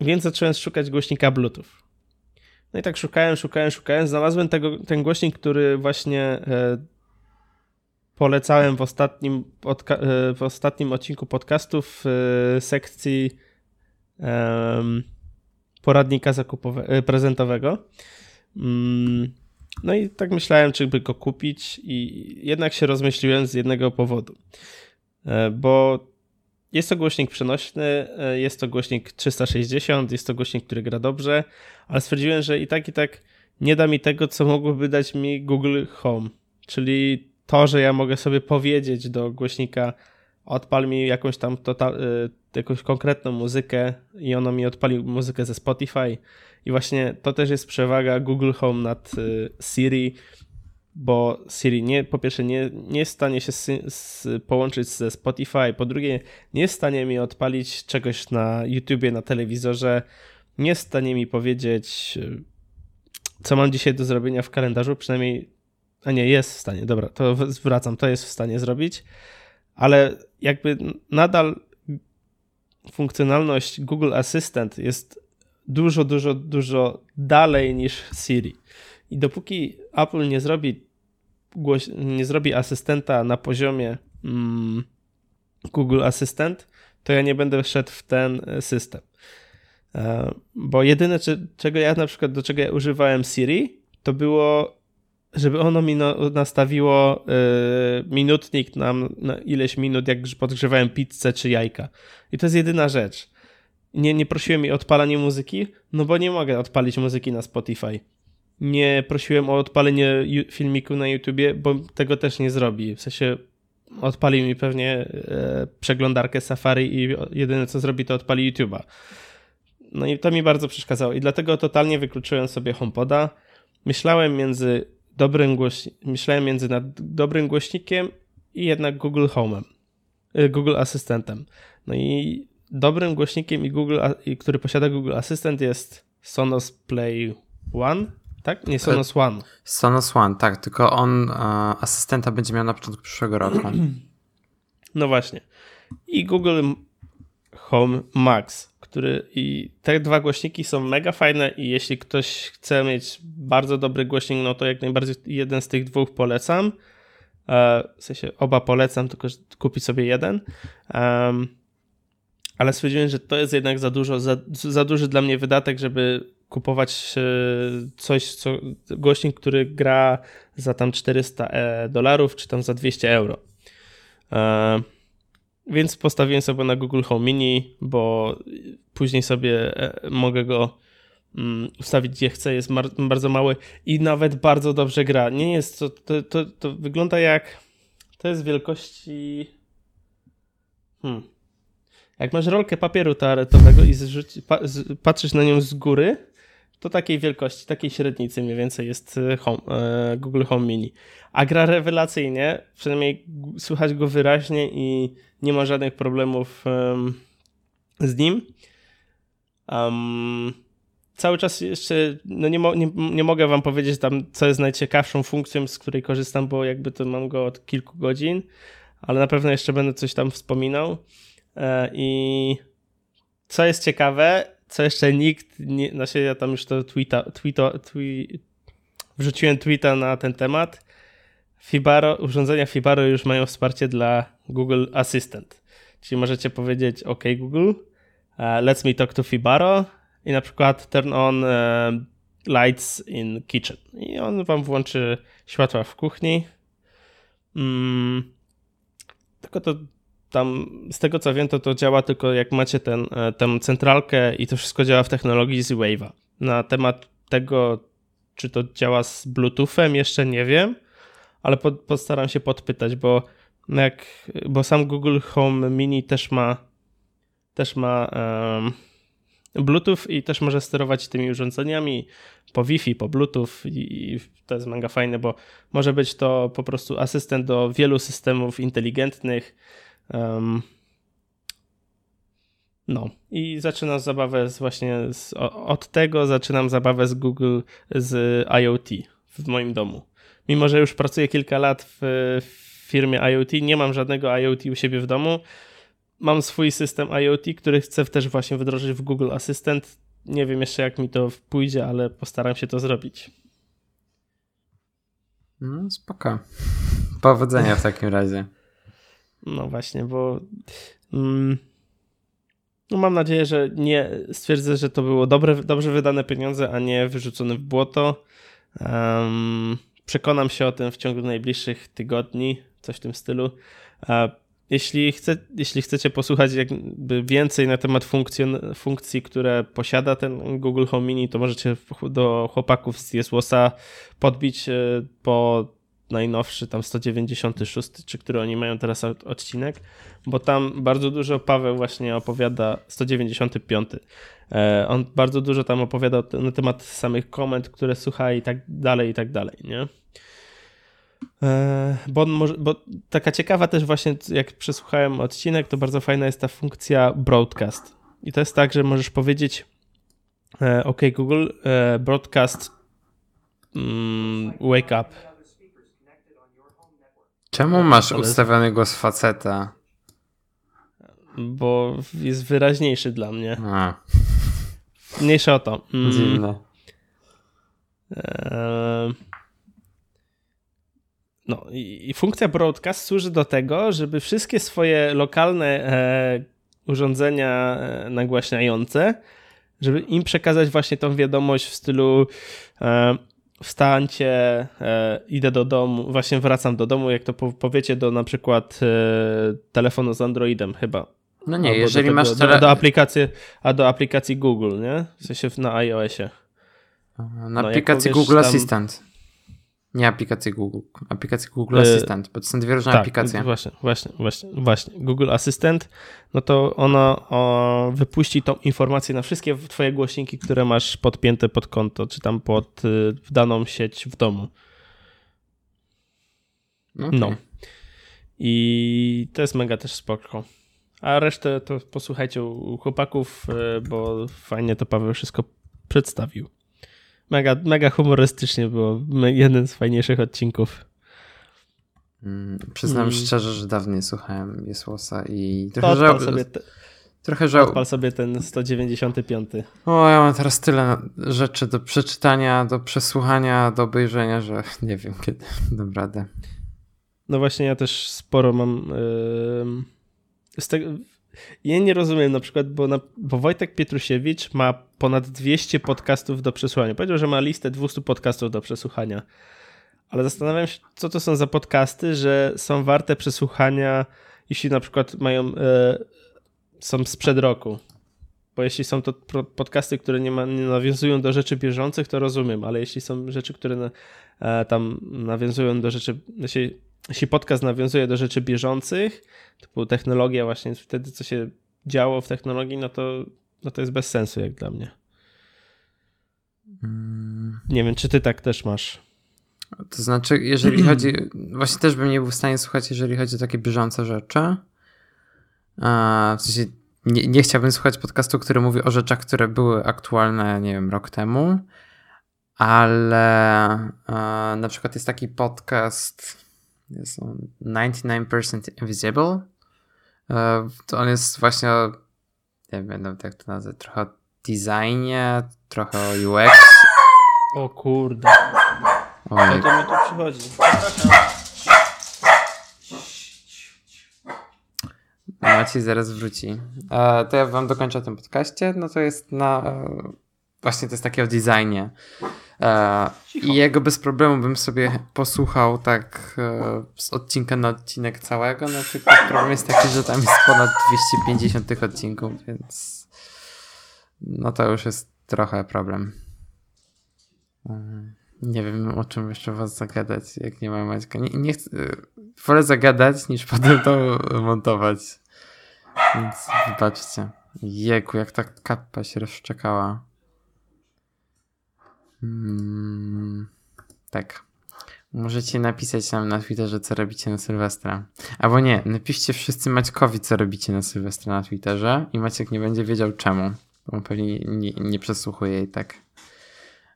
więc zacząłem szukać głośnika Bluetooth. No i tak szukałem, szukałem, szukałem. Znalazłem tego, ten głośnik, który właśnie e, polecałem w ostatnim, e, w ostatnim odcinku podcastu w e, sekcji poradnika zakupowego, e, prezentowego. Mm, no i tak myślałem, czy by go kupić i jednak się rozmyśliłem z jednego powodu. Bo jest to głośnik przenośny, jest to głośnik 360, jest to głośnik, który gra dobrze, ale stwierdziłem, że i tak, i tak nie da mi tego, co mogłoby dać mi Google Home, czyli to, że ja mogę sobie powiedzieć do głośnika, odpal mi jakąś tam total, y, jakąś konkretną muzykę i ono mi odpali muzykę ze Spotify. I właśnie to też jest przewaga Google Home nad y, Siri, bo Siri nie, po pierwsze nie, nie jest w stanie się z, z, połączyć ze Spotify, po drugie nie jest w stanie mi odpalić czegoś na YouTubie, na telewizorze, nie jest w stanie mi powiedzieć, y, co mam dzisiaj do zrobienia w kalendarzu, przynajmniej a nie, jest w stanie, dobra, to zwracam, to jest w stanie zrobić, ale jakby nadal funkcjonalność Google Assistant jest dużo, dużo, dużo dalej niż Siri. I dopóki Apple nie zrobi, nie zrobi asystenta na poziomie mm, Google Assistant, to ja nie będę wszedł w ten system. E, bo jedyne, czego ja na przykład, do czego ja używałem Siri, to było żeby ono mi nastawiło y, minutnik na, na ileś minut, jak podgrzewałem pizzę czy jajka. I to jest jedyna rzecz. Nie, nie prosiłem o odpalanie muzyki, no bo nie mogę odpalić muzyki na Spotify. Nie prosiłem o odpalenie filmiku na YouTubie, bo tego też nie zrobi. W sensie odpali mi pewnie e, przeglądarkę Safari i jedyne co zrobi to odpali YouTube'a. No i to mi bardzo przeszkadzało i dlatego totalnie wykluczyłem sobie HomePoda. Myślałem między dobrym głośnikiem, myślałem między nad dobrym głośnikiem i jednak Google Home'em, e, Google Asystentem. No i dobrym głośnikiem i Google, który posiada Google Assistant jest Sonos Play One, tak? Nie, Sonos One. Sonos One, tak, tylko on e, asystenta będzie miał na początku przyszłego roku. No właśnie. I Google Home Max, który i te dwa głośniki są mega fajne i jeśli ktoś chce mieć bardzo dobry głośnik, no to jak najbardziej jeden z tych dwóch polecam. E, w sensie oba polecam, tylko kupić sobie jeden. Ale stwierdziłem, że to jest jednak za dużo, za, za duży dla mnie wydatek, żeby kupować e, coś, co, głośnik, który gra za tam 400 e, dolarów, czy tam za 200 euro. E, więc postawiłem sobie na Google Home Mini, bo później sobie mogę go mm, ustawić gdzie chcę, jest bardzo mały i nawet bardzo dobrze gra. Nie jest to, to, to, to wygląda jak, to jest wielkości hmm, jak masz rolkę papieru toaletowego i zrzuci, pa, z, patrzysz na nią z góry, to takiej wielkości, takiej średnicy mniej więcej jest e, home, e, Google Home Mini. A gra rewelacyjnie, przynajmniej słychać go wyraźnie i nie ma żadnych problemów um, z nim. Um, cały czas jeszcze no nie, mo nie, nie, mogę wam powiedzieć tam, co jest najciekawszą funkcją, z której korzystam, bo jakby to mam go od kilku godzin, ale na pewno jeszcze będę coś tam wspominał. E, I co jest ciekawe, jeszcze nikt, nie, znaczy ja tam już to tweeta, tweeta, twi, wrzuciłem tweeta na ten temat. Fibaro, urządzenia Fibaro już mają wsparcie dla Google Assistant. Czyli możecie powiedzieć OK Google, uh, let's me talk to Fibaro i na przykład turn on uh, lights in kitchen. I on wam włączy światła w kuchni. Mm, tylko to tam z tego co wiem, to to działa tylko jak macie ten, e, tę centralkę i to wszystko działa w technologii Z-Wave'a. Na temat tego, czy to działa z Bluetoothem, jeszcze nie wiem, ale pod, postaram się podpytać, bo jak, bo sam Google Home Mini też ma też ma um, Bluetooth i też może sterować tymi urządzeniami po Wi-Fi, po Bluetooth i, i to jest mega fajne, bo może być to po prostu asystent do wielu systemów inteligentnych, Um, no i zaczynam zabawę z właśnie z, od tego zaczynam zabawę z Google z IoT w moim domu. Mimo, że już pracuję kilka lat w, w firmie IoT, nie mam żadnego IoT u siebie w domu. Mam swój system IoT, który chcę też właśnie wdrożyć w Google Assistant. Nie wiem jeszcze jak mi to pójdzie, ale postaram się to zrobić. No, spoko. Powodzenia w takim razie. No właśnie, bo mm, no mam nadzieję, że nie stwierdzę, że to było dobre, dobrze wydane pieniądze, a nie wyrzucone w błoto. Um, przekonam się o tym w ciągu najbliższych tygodni, coś w tym stylu. Jeśli, chce, jeśli chcecie posłuchać jakby więcej na temat funkcji, które posiada ten Google Home Mini, to możecie do chłopaków z Jesłosa podbić e, po najnowszy, tam 196, czy który oni mają teraz odcinek, bo tam bardzo dużo Paweł właśnie opowiada, 195. E, on bardzo dużo tam opowiada na temat samych komend, które słucha i tak dalej, i tak dalej, nie? E, bo, może, bo taka ciekawa też właśnie, jak przesłuchałem odcinek, to bardzo fajna jest ta funkcja broadcast. I to jest tak, że możesz powiedzieć e, OK Google, broadcast mm, wake up Czemu masz ale... ustawiony głos faceta? Bo jest wyraźniejszy dla mnie. A. Mniejsza o to. Mm. Dziwne. Eee... No i, i, funkcja broadcast służy do tego, żeby wszystkie swoje lokalne e, urządzenia e, nagłaśniające, żeby im przekazać właśnie tą wiadomość w stylu e, wstańcie, e, idę do domu, właśnie wracam do domu, jak to po, powiecie do na przykład e, telefonu z Androidem chyba. No nie, Albo jeżeli tego, masz tele... do, do, aplikacji, a do aplikacji Google, nie? W sensie na iOSie. Na no, aplikacji Google tam... Assistant. Nie aplikacji Google, aplikacji Google y, Assistant, bo to są dwie różne tak, aplikacje. Właśnie, właśnie, właśnie, właśnie. Google Assistant, no to ono o, wypuści tą informację na wszystkie twoje głośniki, które masz podpięte pod konto, czy tam pod y, daną sieć w domu. Okay. No. I to jest mega też spoko. A resztę to posłuchajcie u chłopaków, y, bo fajnie to Paweł wszystko przedstawił. Mega, mega humorystycznie było. Jeden z fajniejszych odcinków. Mm, przyznam mm. szczerze, że dawno nie słuchałem Jesłosa i trochę żał... sobie te... Trochę żał... Odpal sobie ten 195. O, ja mam teraz tyle rzeczy do przeczytania, do przesłuchania, do obejrzenia, że nie wiem kiedy dam radę. No właśnie, ja też sporo mam yy, tego ja nie rozumiem na przykład, bo, na, bo Wojtek Pietrusiewicz ma ponad 200 podcastów do przesłuchania. Powiedział, że ma listę 200 podcastów do przesłuchania. Ale zastanawiam się, co to są za podcasty, że są warte przesłuchania, jeśli na przykład mają, e, są sprzed roku. Bo jeśli są to podcasty, które nie, ma, nie nawiązują do rzeczy bieżących, to rozumiem, ale jeśli są rzeczy, które na, e, tam nawiązują do rzeczy, jeśli jeśli podcast nawiązuje do rzeczy bieżących, typu technologia właśnie, wtedy co się działo w technologii, no to, no to jest bez sensu jak dla mnie. Hmm. Nie wiem, czy ty tak też masz. To znaczy, jeżeli chodzi, właśnie też bym nie był w stanie słuchać, jeżeli chodzi o takie bieżące rzeczy. A, w sensie nie, nie chciałbym słuchać podcastu, który mówi o rzeczach, które były aktualne, nie wiem, rok temu, ale a, na przykład jest taki podcast, jest on 99% Invisible. E, to on jest właśnie o, nie wiem jak to nazwać, trochę o designie, trochę o UX. O kurde. Co to mi tu przychodzi? Maciej zaraz wróci. E, to ja wam dokończę o tym podcaście. No to jest na... E, właśnie to jest takie o designie. E, I jego bez problemu bym sobie posłuchał tak e, z odcinka na odcinek całego, no tylko problem jest taki, że tam jest ponad 250 tych odcinków, więc no to już jest trochę problem. E, nie wiem o czym jeszcze was zagadać, jak nie ma Maćka. Nie, nie chcę, wolę zagadać niż potem to montować. Więc wybaczcie. Jeku, jak ta kappa się rozszczekała. Hmm, tak. Możecie napisać nam na Twitterze, co robicie na Sylwestra. Albo nie, napiszcie wszyscy Maćkowi, co robicie na Sylwestra na Twitterze i Maciek nie będzie wiedział czemu, bo pewnie nie, nie przesłuchuje i tak.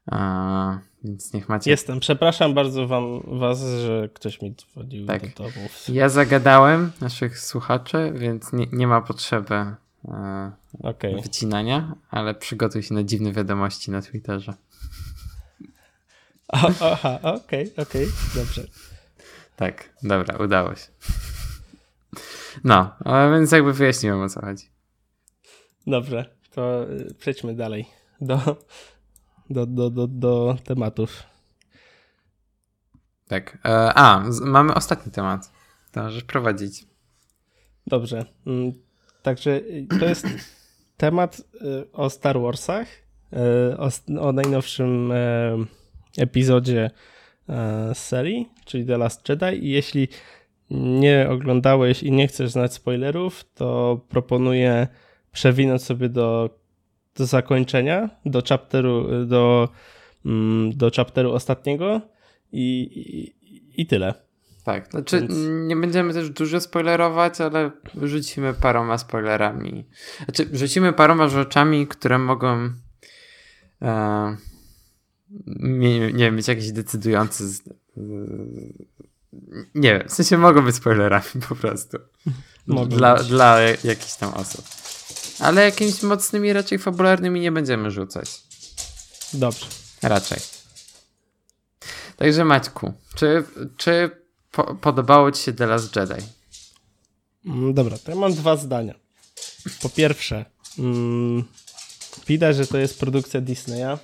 A, więc niech macie. Jestem. Przepraszam bardzo wam, was, że ktoś mi dzwonił tak. do domu. Ja zagadałem naszych słuchaczy, więc nie, nie ma potrzeby e, okay. wycinania, ale przygotuj się na dziwne wiadomości na Twitterze. Aha, okej, okay, okej, okay, dobrze. Tak, dobra, udało się. No, więc jakby wyjaśniłem o co chodzi. Dobrze, to y, przejdźmy dalej do, do, do, do, do tematów. Tak. E, a, mamy ostatni temat. To możesz prowadzić. Dobrze. Mm, także y, to jest temat y, o Star Warsach, o, o najnowszym epizodzie e, serii, czyli The Last Jedi. I jeśli nie oglądałeś i nie chcesz znać spoilerów, to proponuję przewinąć sobie do, do zakończenia, do chapteru, do, mm, do chapteru ostatniego i, i, i tyle. Tak, znaczy Więc... nie będziemy też dużo spoilerować, ale rzucimy paroma spoilerami. Znaczy, rzucimy paroma rzeczami, które mogą e, nie, nie wiem, być jakiś decydujący. Nie wiem, w sensie mogą być spoilerami po prostu. dla, być. dla jakichś tam osób. Ale jakimiś mocnymi, raczej fabularnymi nie będziemy rzucać. Dobrze. Raczej. Także Maćku, czy, czy po, podobało Ci się The Last Jedi? Mm, dobra, to ja mam dwa zdania. Po pierwsze, mm, widać, że to jest produkcja Disneya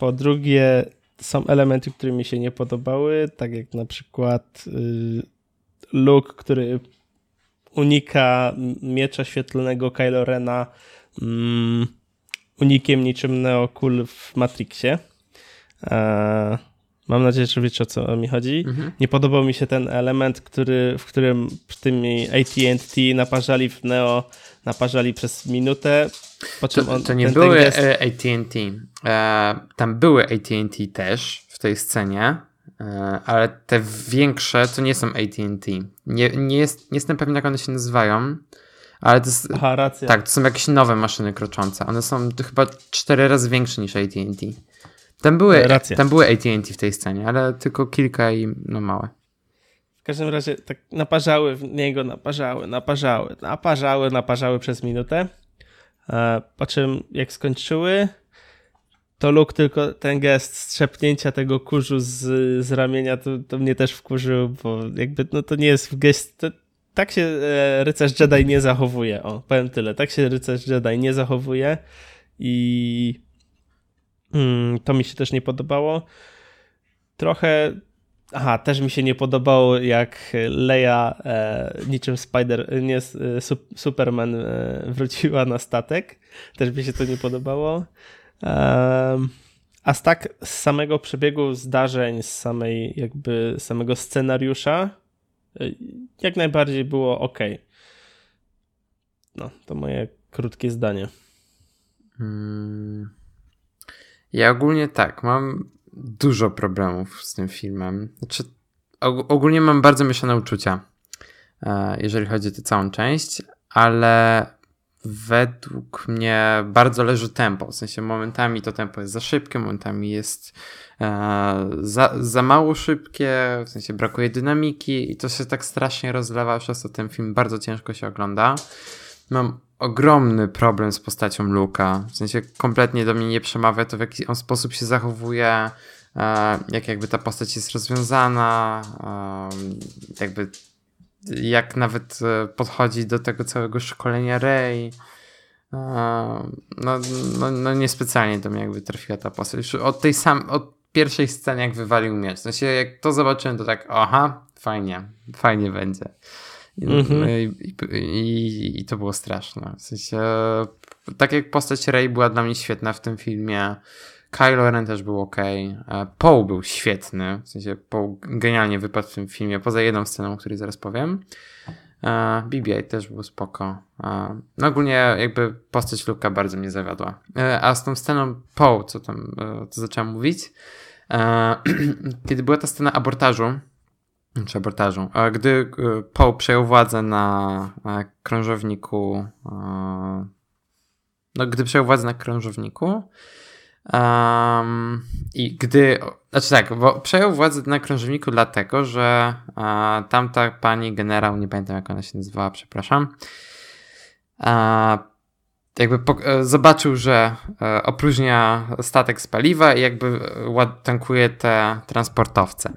po drugie, są elementy, które mi się nie podobały, tak jak na przykład y, Luke, który unika miecza świetlnego Kylo Rena mm, unikiem niczym Neokul w Matrixie. E, mam nadzieję, że wiecie o co mi chodzi. Mhm. Nie podobał mi się ten element, który, w którym tymi AT&T naparzali w Neo, naparzali przez minutę. Po czym to, on, to nie były gest... AT&T. E, tam były AT&T też w tej scenie, e, ale te większe to nie są AT&T. Nie, nie, jest, nie jestem pewien, jak one się nazywają. Ale to jest, Aha. Tak, to są jakieś nowe maszyny kroczące. One są chyba cztery razy większe niż AT&T. Tam były, racja. tam były AT&T w tej scenie, ale tylko kilka i no małe. W każdym razie tak naparzały w niego, naparzały, naparzały, naparzały, naparzały przez minutę. E, po czym jak skończyły, to Luke tylko ten gest strzepnięcia tego kurzu z, z ramienia, to, to mnie też wkurzył, bo jakby no to nie jest gest, to, tak się e, rycerz Jedi nie zachowuje. O, powiem tyle. Tak się rycerz Jedi nie zachowuje i to mi się też nie podobało. Trochę Aha, też mi się nie podobało, jak Leia e, niczym Spider, nie, e, Superman e, wróciła na statek. Też mi się to nie podobało. E, a z tak z samego przebiegu zdarzeń, z samej jakby samego scenariusza, Y, jak najbardziej było ok. No, to moje krótkie zdanie. Hmm. Ja ogólnie tak, mam dużo problemów z tym filmem. Znaczy, ogólnie mam bardzo mieszane uczucia, e, jeżeli chodzi o tę całą część, ale według mnie bardzo leży tempo. W sensie momentami to tempo jest za szybkie, momentami jest e, za, za mało szybkie, w sensie brakuje dynamiki i to się tak strasznie rozlewa, przez to ten film bardzo ciężko się ogląda. Mam ogromny problem z postacią Luka. W sensie kompletnie do mnie nie przemawia to, w jaki on sposób się zachowuje, e, jak jakby ta postać jest rozwiązana, e, jakby jak nawet e, podchodzi do tego całego szkolenia Rey. No, no, no niespecjalnie do mnie jakby trafiła ta postać. Już od tej sam, od pierwszej sceny jak wywalił miecz. W sensie jak to zobaczyłem to tak, aha, fajnie, fajnie będzie. Mhm. No i, i, I, to było straszne. W sensie, tak jak postać Rey była dla mnie świetna w tym filmie, Kylo Ren też był ok. E, Paul był świetny. W sensie Paul genialnie wypadł w tym filmie, poza jedną sceną, o której zaraz powiem. E, BB-8 też był spoko. E, no ogólnie jakby postać Luka bardzo mnie zawiodła. A z tą sceną Paul, co tam co zacząłem mówić, kiedy była ta scena abortażu, czy abortażu, gdy Paul przejął władzę na krążowniku, no gdy przejął władzę na krążowniku, Um, I gdy, znaczy tak, bo przejął władzę na krążowniku dlatego, że uh, tamta pani generał, nie pamiętam jak ona się nazywała, przepraszam, uh, jakby e, zobaczył, że uh, opróżnia statek z paliwa i jakby tankuje te transportowce.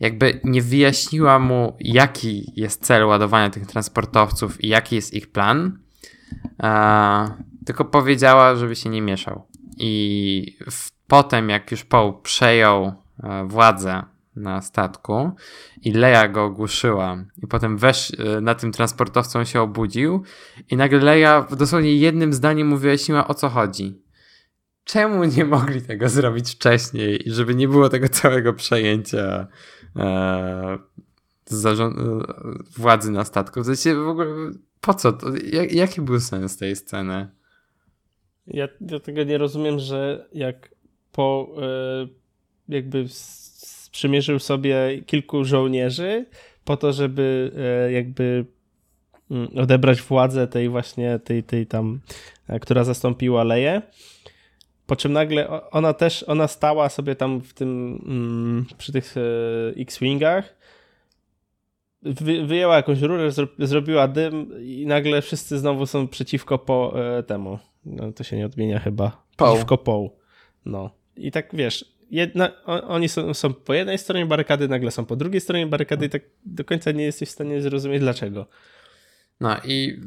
Jakby nie wyjaśniła mu, jaki jest cel ładowania tych transportowców i jaki jest ich plan, tylko powiedziała, żeby się nie mieszał. I potem, jak już Paul przejął e, władzę na statku i Leia go ogłuszyła i potem wesz, e, na tym transportowcą się obudził i nagle Leia dosłownie jednym zdaniem mu wyjaśniła o co chodzi. Czemu nie mogli tego zrobić wcześniej i żeby nie było tego całego przejęcia e, e, władzy na statku? W sensie w ogóle po co? To, jak, jaki był sens tej sceny? Ja, ja tego nie rozumiem, że jak po e, jakby sprzymierzył sobie kilku żołnierzy po to, żeby e, jakby mm, odebrać władzę tej właśnie, tej, tej tam, e, która zastąpiła Leję. Po czym nagle ona też, ona stała sobie tam w tym, mm, przy tych X-Wingach, wyjęła jakąś rurę, zrobiła dym i nagle wszyscy znowu są przeciwko po temu no, to się nie odmienia chyba. Poł. Przeciwko Poł. No. I tak wiesz, jedna, oni są, są, po jednej stronie barykady, nagle są po drugiej stronie barykady i tak do końca nie jesteś w stanie zrozumieć dlaczego. No i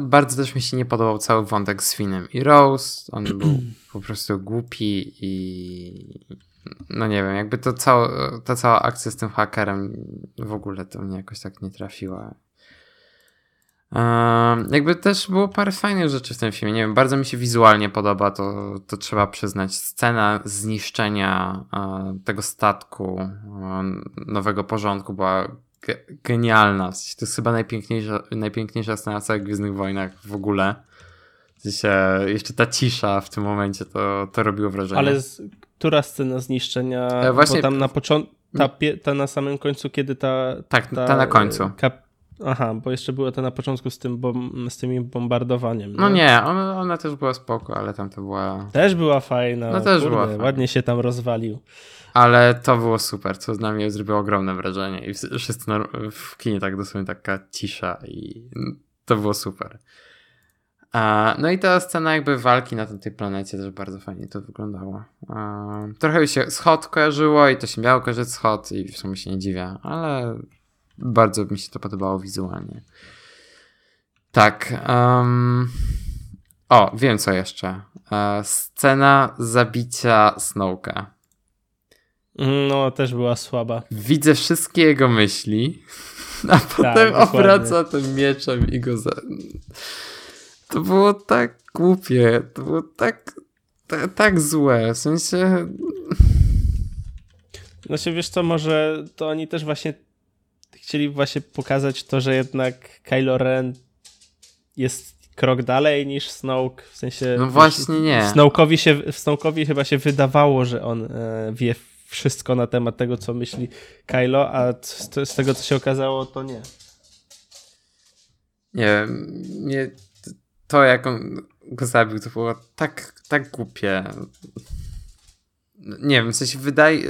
bardzo też mi się nie podobał cały wątek z Finem i Rose. On był po prostu głupi i no nie wiem, jakby to cała, ta cała akcja z tym hakerem w ogóle to mnie jakoś tak nie trafiła. Jakby też było parę fajnych rzeczy w tym filmie. Nie wiem, bardzo mi się wizualnie podoba, to, to trzeba przyznać. Scena zniszczenia uh, tego statku uh, nowego porządku była ge genialna. W sensie to jest chyba najpiękniejsza, najpiękniejsza scena w całych Gwiezdnych Wojnach w ogóle. W sensie jeszcze ta cisza w tym momencie to, to robiło wrażenie. Ale z, która scena zniszczenia? E, właśnie... Bo tam na początku, ta, ta, na samym końcu, kiedy ta... Tak, ta, ta na końcu. Kap Aha, bo jeszcze była to na początku z tym bom, z tymi bombardowaniem. No nie, ona, ona, też była spoko, ale tam to była... Też była fajna. No też Kurde, była fajna. Ładnie się tam rozwalił. Ale to było super, co na mnie zrobiło ogromne wrażenie i wszyscy w kinie tak dosłownie taka cisza i to było super. A, no i ta scena jakby walki na tej planecie też bardzo fajnie to wyglądało. Trochę mi się schod kojarzyło i to się miało kojarzyć schod i w sumie się nie dziwię, ale bardzo mi się to podobało wizualnie. Tak. Um... O, wiem co jeszcze. E, scena zabicia Snowka. No, też była słaba. Widzę wszystkie jego myśli, a tak, potem obraca tym mieczem i go za... To było tak głupie, to było tak, tak, tak złe, w sensie... Znaczy, wiesz co, może to oni też właśnie chcieli właśnie pokazać to, że jednak Kylo Ren jest krok dalej niż Snoke, w sensie... No właśnie nie. Snoke'owi, się, Snoke'owi chyba się wydawało, że on e, wie wszystko na temat tego, co myśli Kylo, a z, z tego, co się okazało, to nie. Nie, nie to jak on go zabił, to było tak, tak głupie. Nie wiem, w sensie wydaje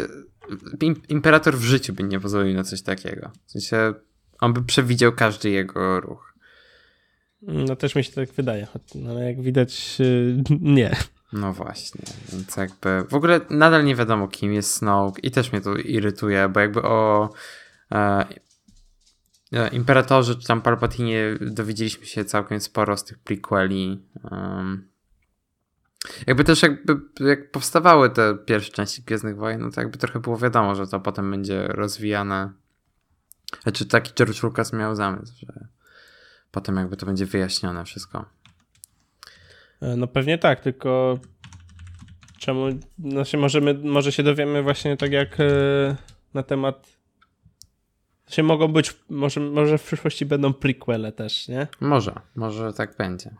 imperator w życiu by nie pozwolił na coś takiego. W sensie on by przewidział każdy jego ruch. No też mi się tak wydaje, no, ale jak widać y, nie. No właśnie, więc jakby w ogóle nadal nie wiadomo kim jest Snoke i też mnie to irytuje, bo jakby o e, e Imperatorze czy tam Palpatinie dowiedzieliśmy się całkiem sporo z tych prequeli. Um, jakby też jakby jak powstawały te pierwsze części Gwiezdnych Wojen, no to jakby trochę było wiadomo, że to potem będzie rozwijane. Znaczy taki George Lucas miał zamysł, że potem jakby to będzie wyjaśnione wszystko. E, no pewnie tak, tylko czemu, znaczy możemy, może się dowiemy właśnie tak jak e, na temat się mogą być, może, może w przyszłości będą prequele też, nie? Może, może tak będzie.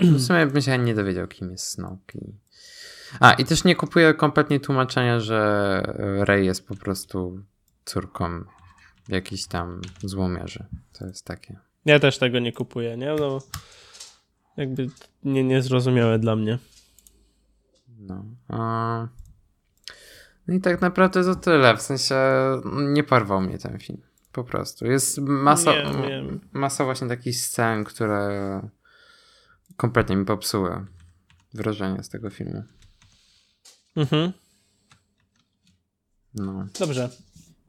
W sumie bym się nie dowiedział, kim jest Snoke. A, i też nie kupuję kompletnie tłumaczenia, że Rey jest po prostu córką jakichś tam złomierzy. To jest takie. Ja też tego nie kupuję, nie? No, jakby nie, niezrozumiałe dla mnie. No. A... No i tak naprawdę to tyle. W sensie nie porwał mnie ten film. Po prostu. Jest masa, nie, nie. masa właśnie takich scen, które kompletnie mi popsuły wrażenie z tego filmu. Mhm. No. Dobrze.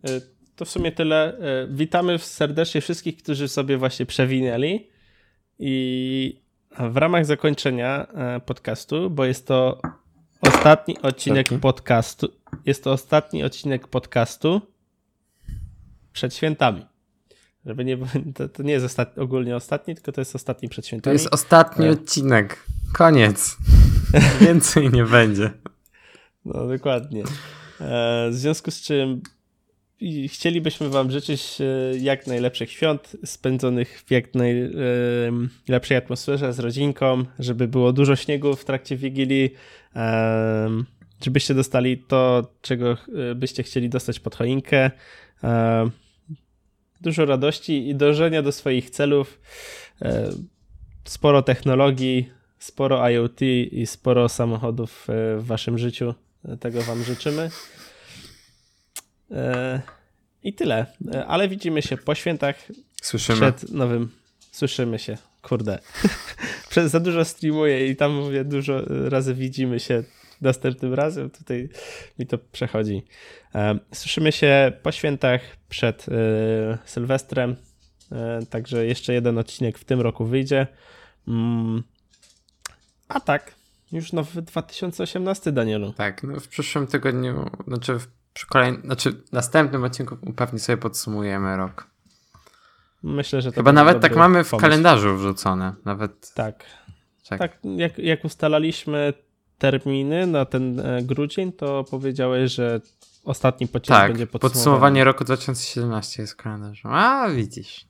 Y, to w sumie tyle. Y, witamy serdecznie wszystkich, którzy sobie właśnie przewinęli. I w ramach zakończenia y, podcastu, bo jest to ostatni odcinek Taki? podcastu. Jest to ostatni odcinek podcastu przed świętami. Żeby nie, to, to nie jest ostatni, ogólnie ostatni, tylko to jest ostatni przed świętami. To jest ostatni e... odcinek. Koniec. Więcej nie będzie. No, dokładnie. E, w związku z czym chcielibyśmy Wam życzyć e, jak najlepszych świąt, spędzonych w jak najlepszej atmosferze z rodzinką, żeby było dużo śniegu w trakcie Wigilii, żebyście dostali to, czego byście chcieli dostać pod choinkę dużo radości i dążenia do swoich celów. E, sporo technologii, sporo IoT i sporo samochodów e, w waszym życiu. Tego wam życzymy. E, I tyle. Ale widzimy się po świętach. Słyszymy. Przed nowym. Słyszymy się. Kurde. Przez za dużo streamuję i tam mówię dużo razy widzimy się następnym razem. Tutaj mi to przechodzi. Słyszymy się po świętach przed e, Sylwestrem, e, także jeszcze jeden odcinek w tym roku wyjdzie. Mm. A tak, Już nowy 2018, Danielu. Tak, no w przyszłym tygodniu, znaczy w kolejnym, znaczy następnym odcinku pewnie sobie podsumujemy rok. Myślę, że to Chyba nawet tak mamy w kalendarzu wrzucone. Nawet. Tak. Tak, tak jak, jak ustalaliśmy terminy na ten e, grudzień, to powiedziałeś, że ostatni pociąg tak, będzie podsumowanie. podsumowanie roku 2017 jest w kalendarzu. A, widzisz.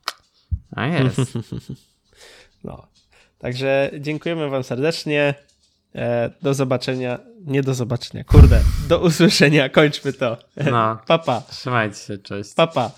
A jest. no. Także dziękujemy wam serdecznie. E, do zobaczenia. Nie do zobaczenia, kurde. Do usłyszenia. Kończmy to. No. Papa. Trzymajcie się, cześć. Papa.